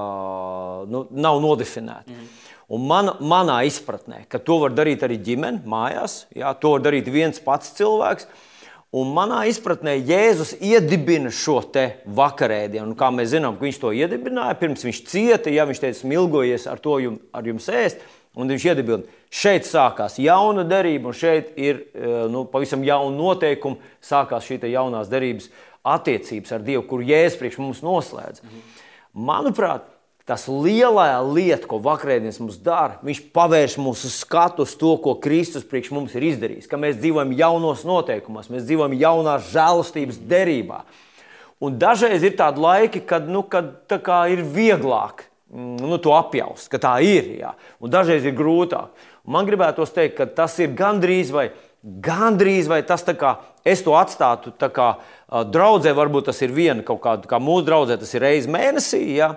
nu, nav nodefinēta. Mm. Un man, manā izpratnē, ka to var darīt arī ģimene, mājās, jā, to var darīt viens pats cilvēks. Un manā izpratnē Jēzus iedibina šo vakarēdienu. Un kā mēs zinām, viņš to iedibināja pirms viņš cieta. Ja viņš teica, smilgojies ar to jum, ar jums ēst, un viņš iedibina, šeit sākās jauna derība, un šeit ir e, nu, pavisam jauna noteikuma. Sākās šī jaunās derības attiecības ar Dievu, kur Jēzus priekš mums noslēdz. Mhm. Manuprāt, Tas lielā lieta, ko vakarēdienas mums dara, viņš pavērš mūsu skatu uz to, ko Kristus priekš mums ir izdarījis. Ka mēs dzīvojam jaunos noteikumos, mēs dzīvojam jaunā žēlastības derībā. Un dažreiz ir tādi laiki, kad, nu, kad ir vieglāk mm, nu, to apjaust, ka tā ir. Jā. Un dažreiz ir grūtāk. Un man gribētos teikt, ka tas ir gandrīz vai, gandrīz vai tas, kā es to atstātu. Kā, draudzē varbūt tas ir viena kaut kāda, kā mūsu draudzē, tas ir reizes mēnesī. Jā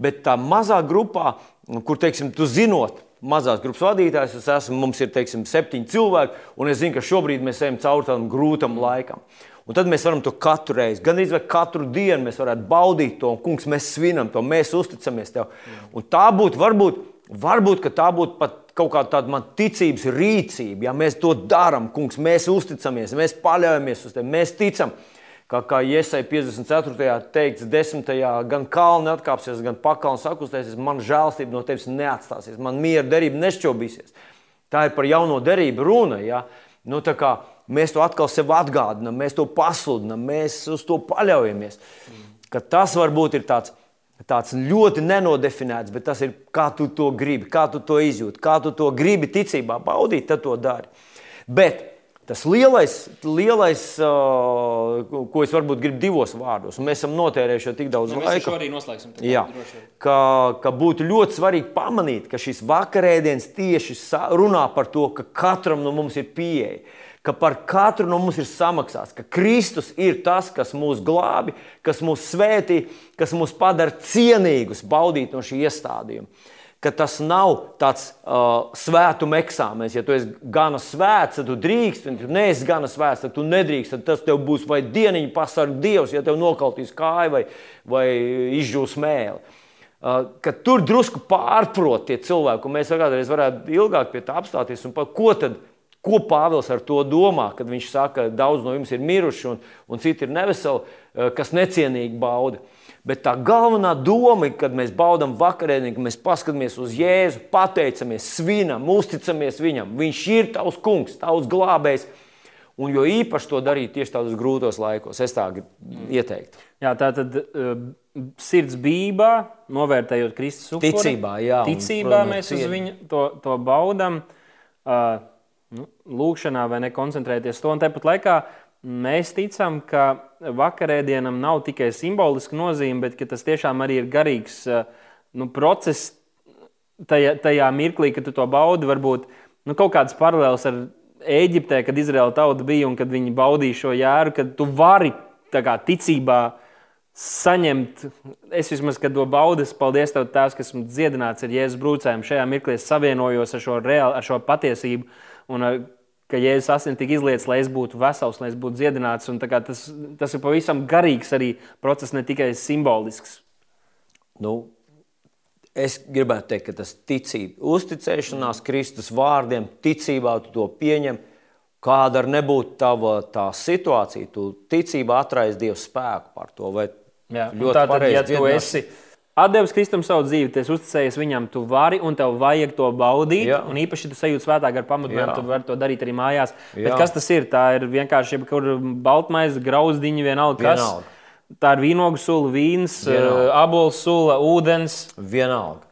bet tā mazā grupā, kur, teiksim, tu zinot, mazās grupas vadītājs, es esmu, mums ir teiksim, septiņi cilvēki, un es zinu, ka šobrīd mēs ejam cauri tādam grūtam laikam. Un tad mēs varam to katru reizi, gan arī katru dienu mēs varētu baudīt to, un kungs, mēs svinam to, mēs uzticamies tev. Un tā būtu, varbūt, varbūt tā būtu pat kaut kāda tāda man ticības rīcība, ja mēs to darām, kungs, mēs uzticamies, mēs paļaujamies uz tevi, mēs ticam kā, kā Iesai 54. teikts, 10. gan kalni atkāpsies, gan pakalni sakustēsies, man žēlstība no tevis neatstāsies, man miera derība nešķobīsies. Tā ir par jauno derību runa. Ja? Nu, mēs to atkal sev atgādinām, mēs to pasludinām, mēs uz to paļaujamies. Ka tas varbūt ir tāds, tāds ļoti nenodefinēts, bet tas ir kā tu to gribi, kā tu to izjūti, kā tu to gribi ticībā baudīt, tad to dari. Bet Tas lielais, lielais uh, ko es varbūt gribu divos vārdos, un mēs esam notērējuši tik daudz nu, laika. Arī noslēgsim. Jā, ka, ka būtu ļoti svarīgi pamanīt, ka šis vakarēdiens tieši runā par to, ka katram no mums ir pieeja. Ka par katru no mums ir samaksāts, ka Kristus ir tas, kas mūs glābi, kas mūs svētī, kas mūs padara cienīgus baudīt no šī iestādījuma ka tas nav tāds uh, svētuma eksāmenis. Ja tu esi gana svēts, tad tu drīkst, un ja tu neesi gana svēts, tad tu nedrīkst. Tad tas tev būs vai dieniņa pasargā Dievs, ja tev nokaltīs kāju vai, vai izžūs mēli. Uh, tur drusku pārprot tie cilvēki, un mēs kādreiz varētu ilgāk pie tā apstāties. Ko tad Ko Pāvils ar to domā, kad viņš saka, ka daudz no jums ir miruši un, un citi ir neveseli, kas necienīgi bauda? Bet tā galvenā doma, kad mēs baudām vakariņu, kad mēs paskatāmies uz Jēzu, pateicamies, svinam, uzticamies Viņam. Viņš ir tavs kungs, tavs glābējs. Un jo īpaši to darīt tieši tādos grūtos laikos, es tā ieteiktu. Jā, tā tad uh, sirds bībā, novērtējot Kristus upuri. Ticībā, jā. Ticībā un, mēs uz viņu to, to baudam. Uh, nu, lūkšanā vai nekoncentrēties to. Un tāpat laikā Mēs ticam, ka vakarēdienam nav tikai simboliska nozīme, bet tas tiešām arī ir garīgs eh, nu, process. Tajā, tajā mirklī, kad tu to baudi, varbūt nu, kaut kādas paralēlas ar Eģiptē, kad Izraēla tauta bija un kad viņi baudīja šo jēru, kad tu vari kā, ticībā saņemt, es vismaz, kad to baudu, paldies Tev, Tēvs, ka esmu dziedināts ar Jēzus brūcēm. Šajā mirklī savienojos ar šo, reāli, ar šo patiesību un ar ka Jēzus asins tika izlietas, lai es būtu vesels, lai es būtu dziedināts. Tas, tas ir pavisam garīgs arī process, ne tikai simbolisks. Nu, es gribētu teikt, ka tas ticība, uzticēšanās Kristus vārdiem, ticībā tu to pieņem. Kāda arī nebūtu tava tā situācija, tu ticībā atraisi Dieva spēku par to. Jā, ļoti pareizi. Ja tu esi Atdevis Kristum savu dzīvi, tu uzticējies viņam, tu vari un tev vajag to baudīt. Jā. Un īpaši, ja tu sajūti svētāk ar pamudinājumu, tu vari to darīt arī mājās. Jā. Bet kas tas ir? Tā ir vienkārši jebkura baltmaize, grauzdiņa, vienalga kas. Vienalga. Tā ir vīnogu sula, vīns, abols sula, ūdens. Vienalga.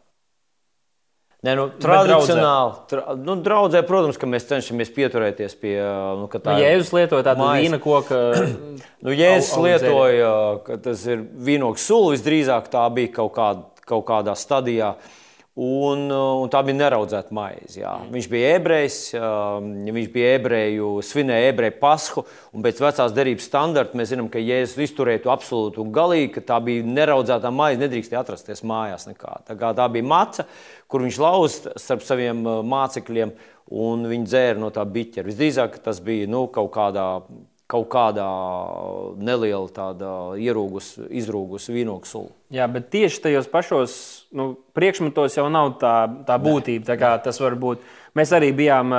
Nē, nu, tradicionāli, tra, nu, draudzē, protams, ka mēs cenšamies pieturēties pie nu, tā. Nu, Jēzus lietoja tādu vīna koku. nu, Jēzus au, lietoja, ka tas ir vīnogs sula, visdrīzāk tā bija kaut, kād, kaut kādā stadijā. Uh, Un, uh, un tā bija neraudzēta maize. Jā. Viņš bija ebrejs, um, viņš bija ebreju, svinēja ebreju pasku. Pēc vecās derības standarta mēs zinām, ka Jēzus izturēja to absolūti un galīgi, ka tā bija neraudzēta maize, nedrīkstēja atrasties mājās. Nekā. Tā, tā bija maca, kur viņš lauza starp saviem uh, mācekļiem, un viņi dzēra no tā biķera. Visdrīzāk tas bija nu, kaut kādā kaut kādā nelielā tādā ierūgus, izrūgus vīnogu sula. Jā, bet tieši tajos pašos nu, priekšmetos jau nav tā, tā būtība. Tā kā tas var būt. Mēs arī bijām,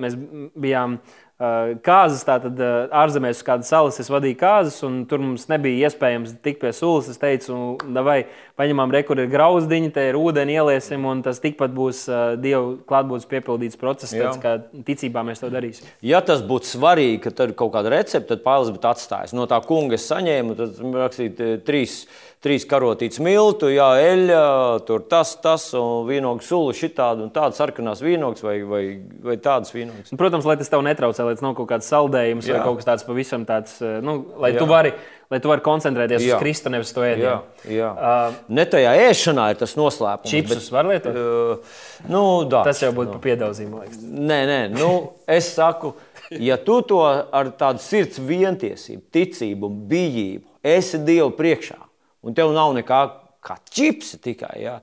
mēs bijām Kāzas, tātad ārzemēs uz kādas salas es vadīju kāzas, un tur mums nebija iespējams tikt pie sulas. Es teicu, vai paņemam rekur ir grauzdiņi, te ir ūdeni ieliesim, un tas tikpat būs Dieva klātbūtnes piepildīts process, tāds, kā ticībā mēs to darīsim. Ja tas būtu svarīgi, ka tur ir kaut kāda recepte, tad Pāvils būtu atstājis. No tā kunga es saņēmu, tad rakstīt trīs trīs karotītas miltu, jā, eļļa, tur tas, tas, un vīnogu sulu šitādu un tādu sarkanās vīnogas vai, vai, vai tādas vīnogas. Protams, lai tas tev netraucē, lai tas nav kaut kāds saldējums jā. vai kaut kas tāds pavisam tāds, nu, lai jā. tu vari. Lai tu vari koncentrēties jā. uz Kristu, nevis to ēdienu. Jā, jā. Uh, ne tajā ēšanā ir tas noslēpums. Čipsus var lietot? Uh, nu, da, tas jau būtu nu. piedāvājums. Nē, nē, nu, es saku, ja tu to ar tādu sirds vientiesību, ticību un bijību esi Dievu priekšā, un tev nav nekā kā čipsi tikai. Ja?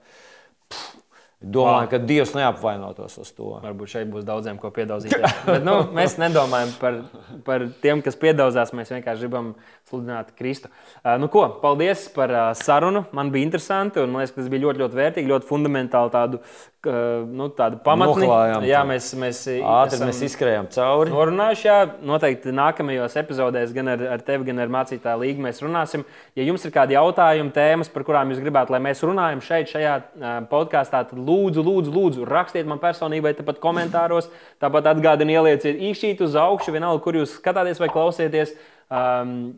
Pff, Domāju, ka Dievs neapvainotos uz to. Varbūt šeit būs daudziem, ko piedāvāt. Nu, mēs nedomājam par, par tiem, kas piedāvās. Mēs vienkārši gribam sludināt Kristu. Uh, nu, ko, paldies par uh, sarunu. Man bija interesanti, un man liekas, tas bija ļoti, ļoti vērtīgi, ļoti fundamentāli tādu nu, tādu pamatni. Noklājām jā, mēs, mēs, Ātri mēs izskrējām cauri. Norunājuši, jā, noteikti nākamajos epizodēs, gan ar, ar tevi, gan ar mācītāju līgu mēs runāsim. Ja jums ir kādi jautājumi, tēmas, par kurām jūs gribētu, lai mēs runājam šeit, šajā podkāstā, tad lūdzu, lūdzu, lūdzu, rakstiet man personīgi, vai tāpat komentāros. Tāpat atgādiniet, ielieciet īkšķīt uz augšu, vienalga, kur jūs skatāties vai klausieties. Um,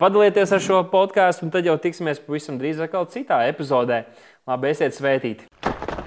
padalieties ar šo podkāstu, un tad jau tiksimies pavisam drīz atkal citā epizodē. Labi, esiet svētīti!